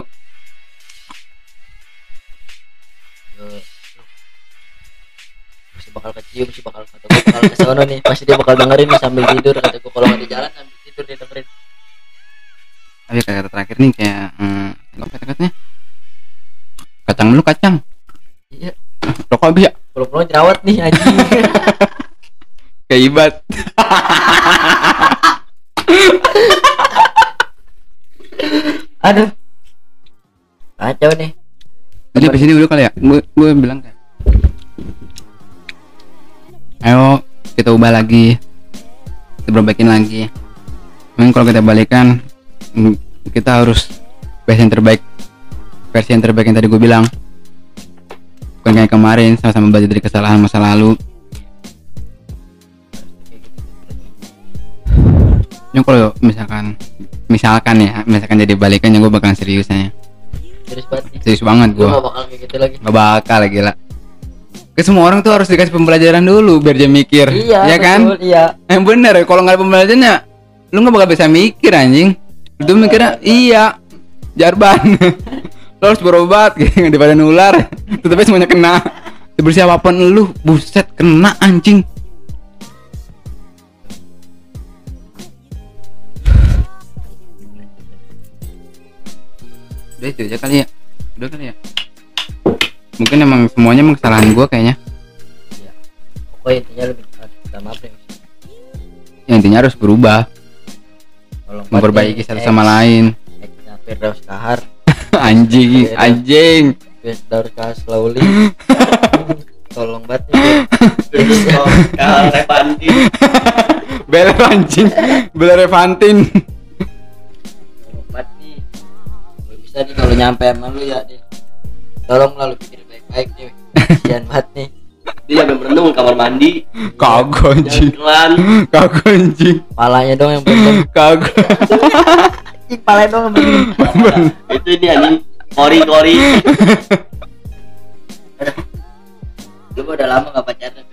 Pasti bakal kecium sih bakal kata gue bakal kesono nih. Pasti dia bakal dengerin nih sambil tidur kata gue kalau nggak di jalan sambil tidur dia dengerin. Tapi kata terakhir nih kayak hmm, apa kata-katanya kacang dulu kacang. Iya. Rokok habis ya? Kalau perlu jerawat nih anjing. <laughs> Kayak ibat <laughs> aduh. Kacau nih. Jadi di sini dulu kali ya? Gue gue bilang kayak ayo kita ubah lagi. Kita perbaikin lagi. Memang kalau kita balikan kita harus versi yang terbaik versi yang terbaik yang tadi gue bilang. Bukan kayak kemarin sama-sama belajar dari kesalahan masa lalu. Yang kalau misalkan misalkan ya misalkan jadi balikan ya gue bakalan serius aja. Serius banget nih. Serius banget gue gak bakal kayak gitu lagi. Gak bakal gila. Ke semua orang tuh harus dikasih pembelajaran dulu biar dia mikir. Iya ya kan? betul, iya. Yang bener kalau nggak ada pembelajarannya Lu gak bakal bisa mikir anjing. Lu mikirnya iya Jarban <laughs> Lu harus berobat <laughs> gitu daripada nular. Tetepnya semuanya kena. Sebersih apa pun lu Buset kena anjing. Udah itu aja kali ya. Udah kali ya. Mungkin emang semuanya emang kesalahan gua kayaknya. Pokoknya intinya lebih minta maaf ya ya intinya harus berubah. Tolong memperbaiki bantu satu sama lain. Firdaus Kahar <laughs> anjing Beda. anjing. Firdaus Kahar slowly tolong banget nih Terus kok kalau Revanti bel <laughs> anjing bel Revantin. Tolong banget nih kalau bisa nih kalau nyampe sama lu ya deh tolong lah lu pikir baik-baik nih kasihan banget nih. Dia sampai merenung kamar mandi. Kagak anjing. kagak anjing. Palanya dong yang belum kagak <laughs> Ih, palanya dong itu ini anjing kori kori lu udah lama gak pacaran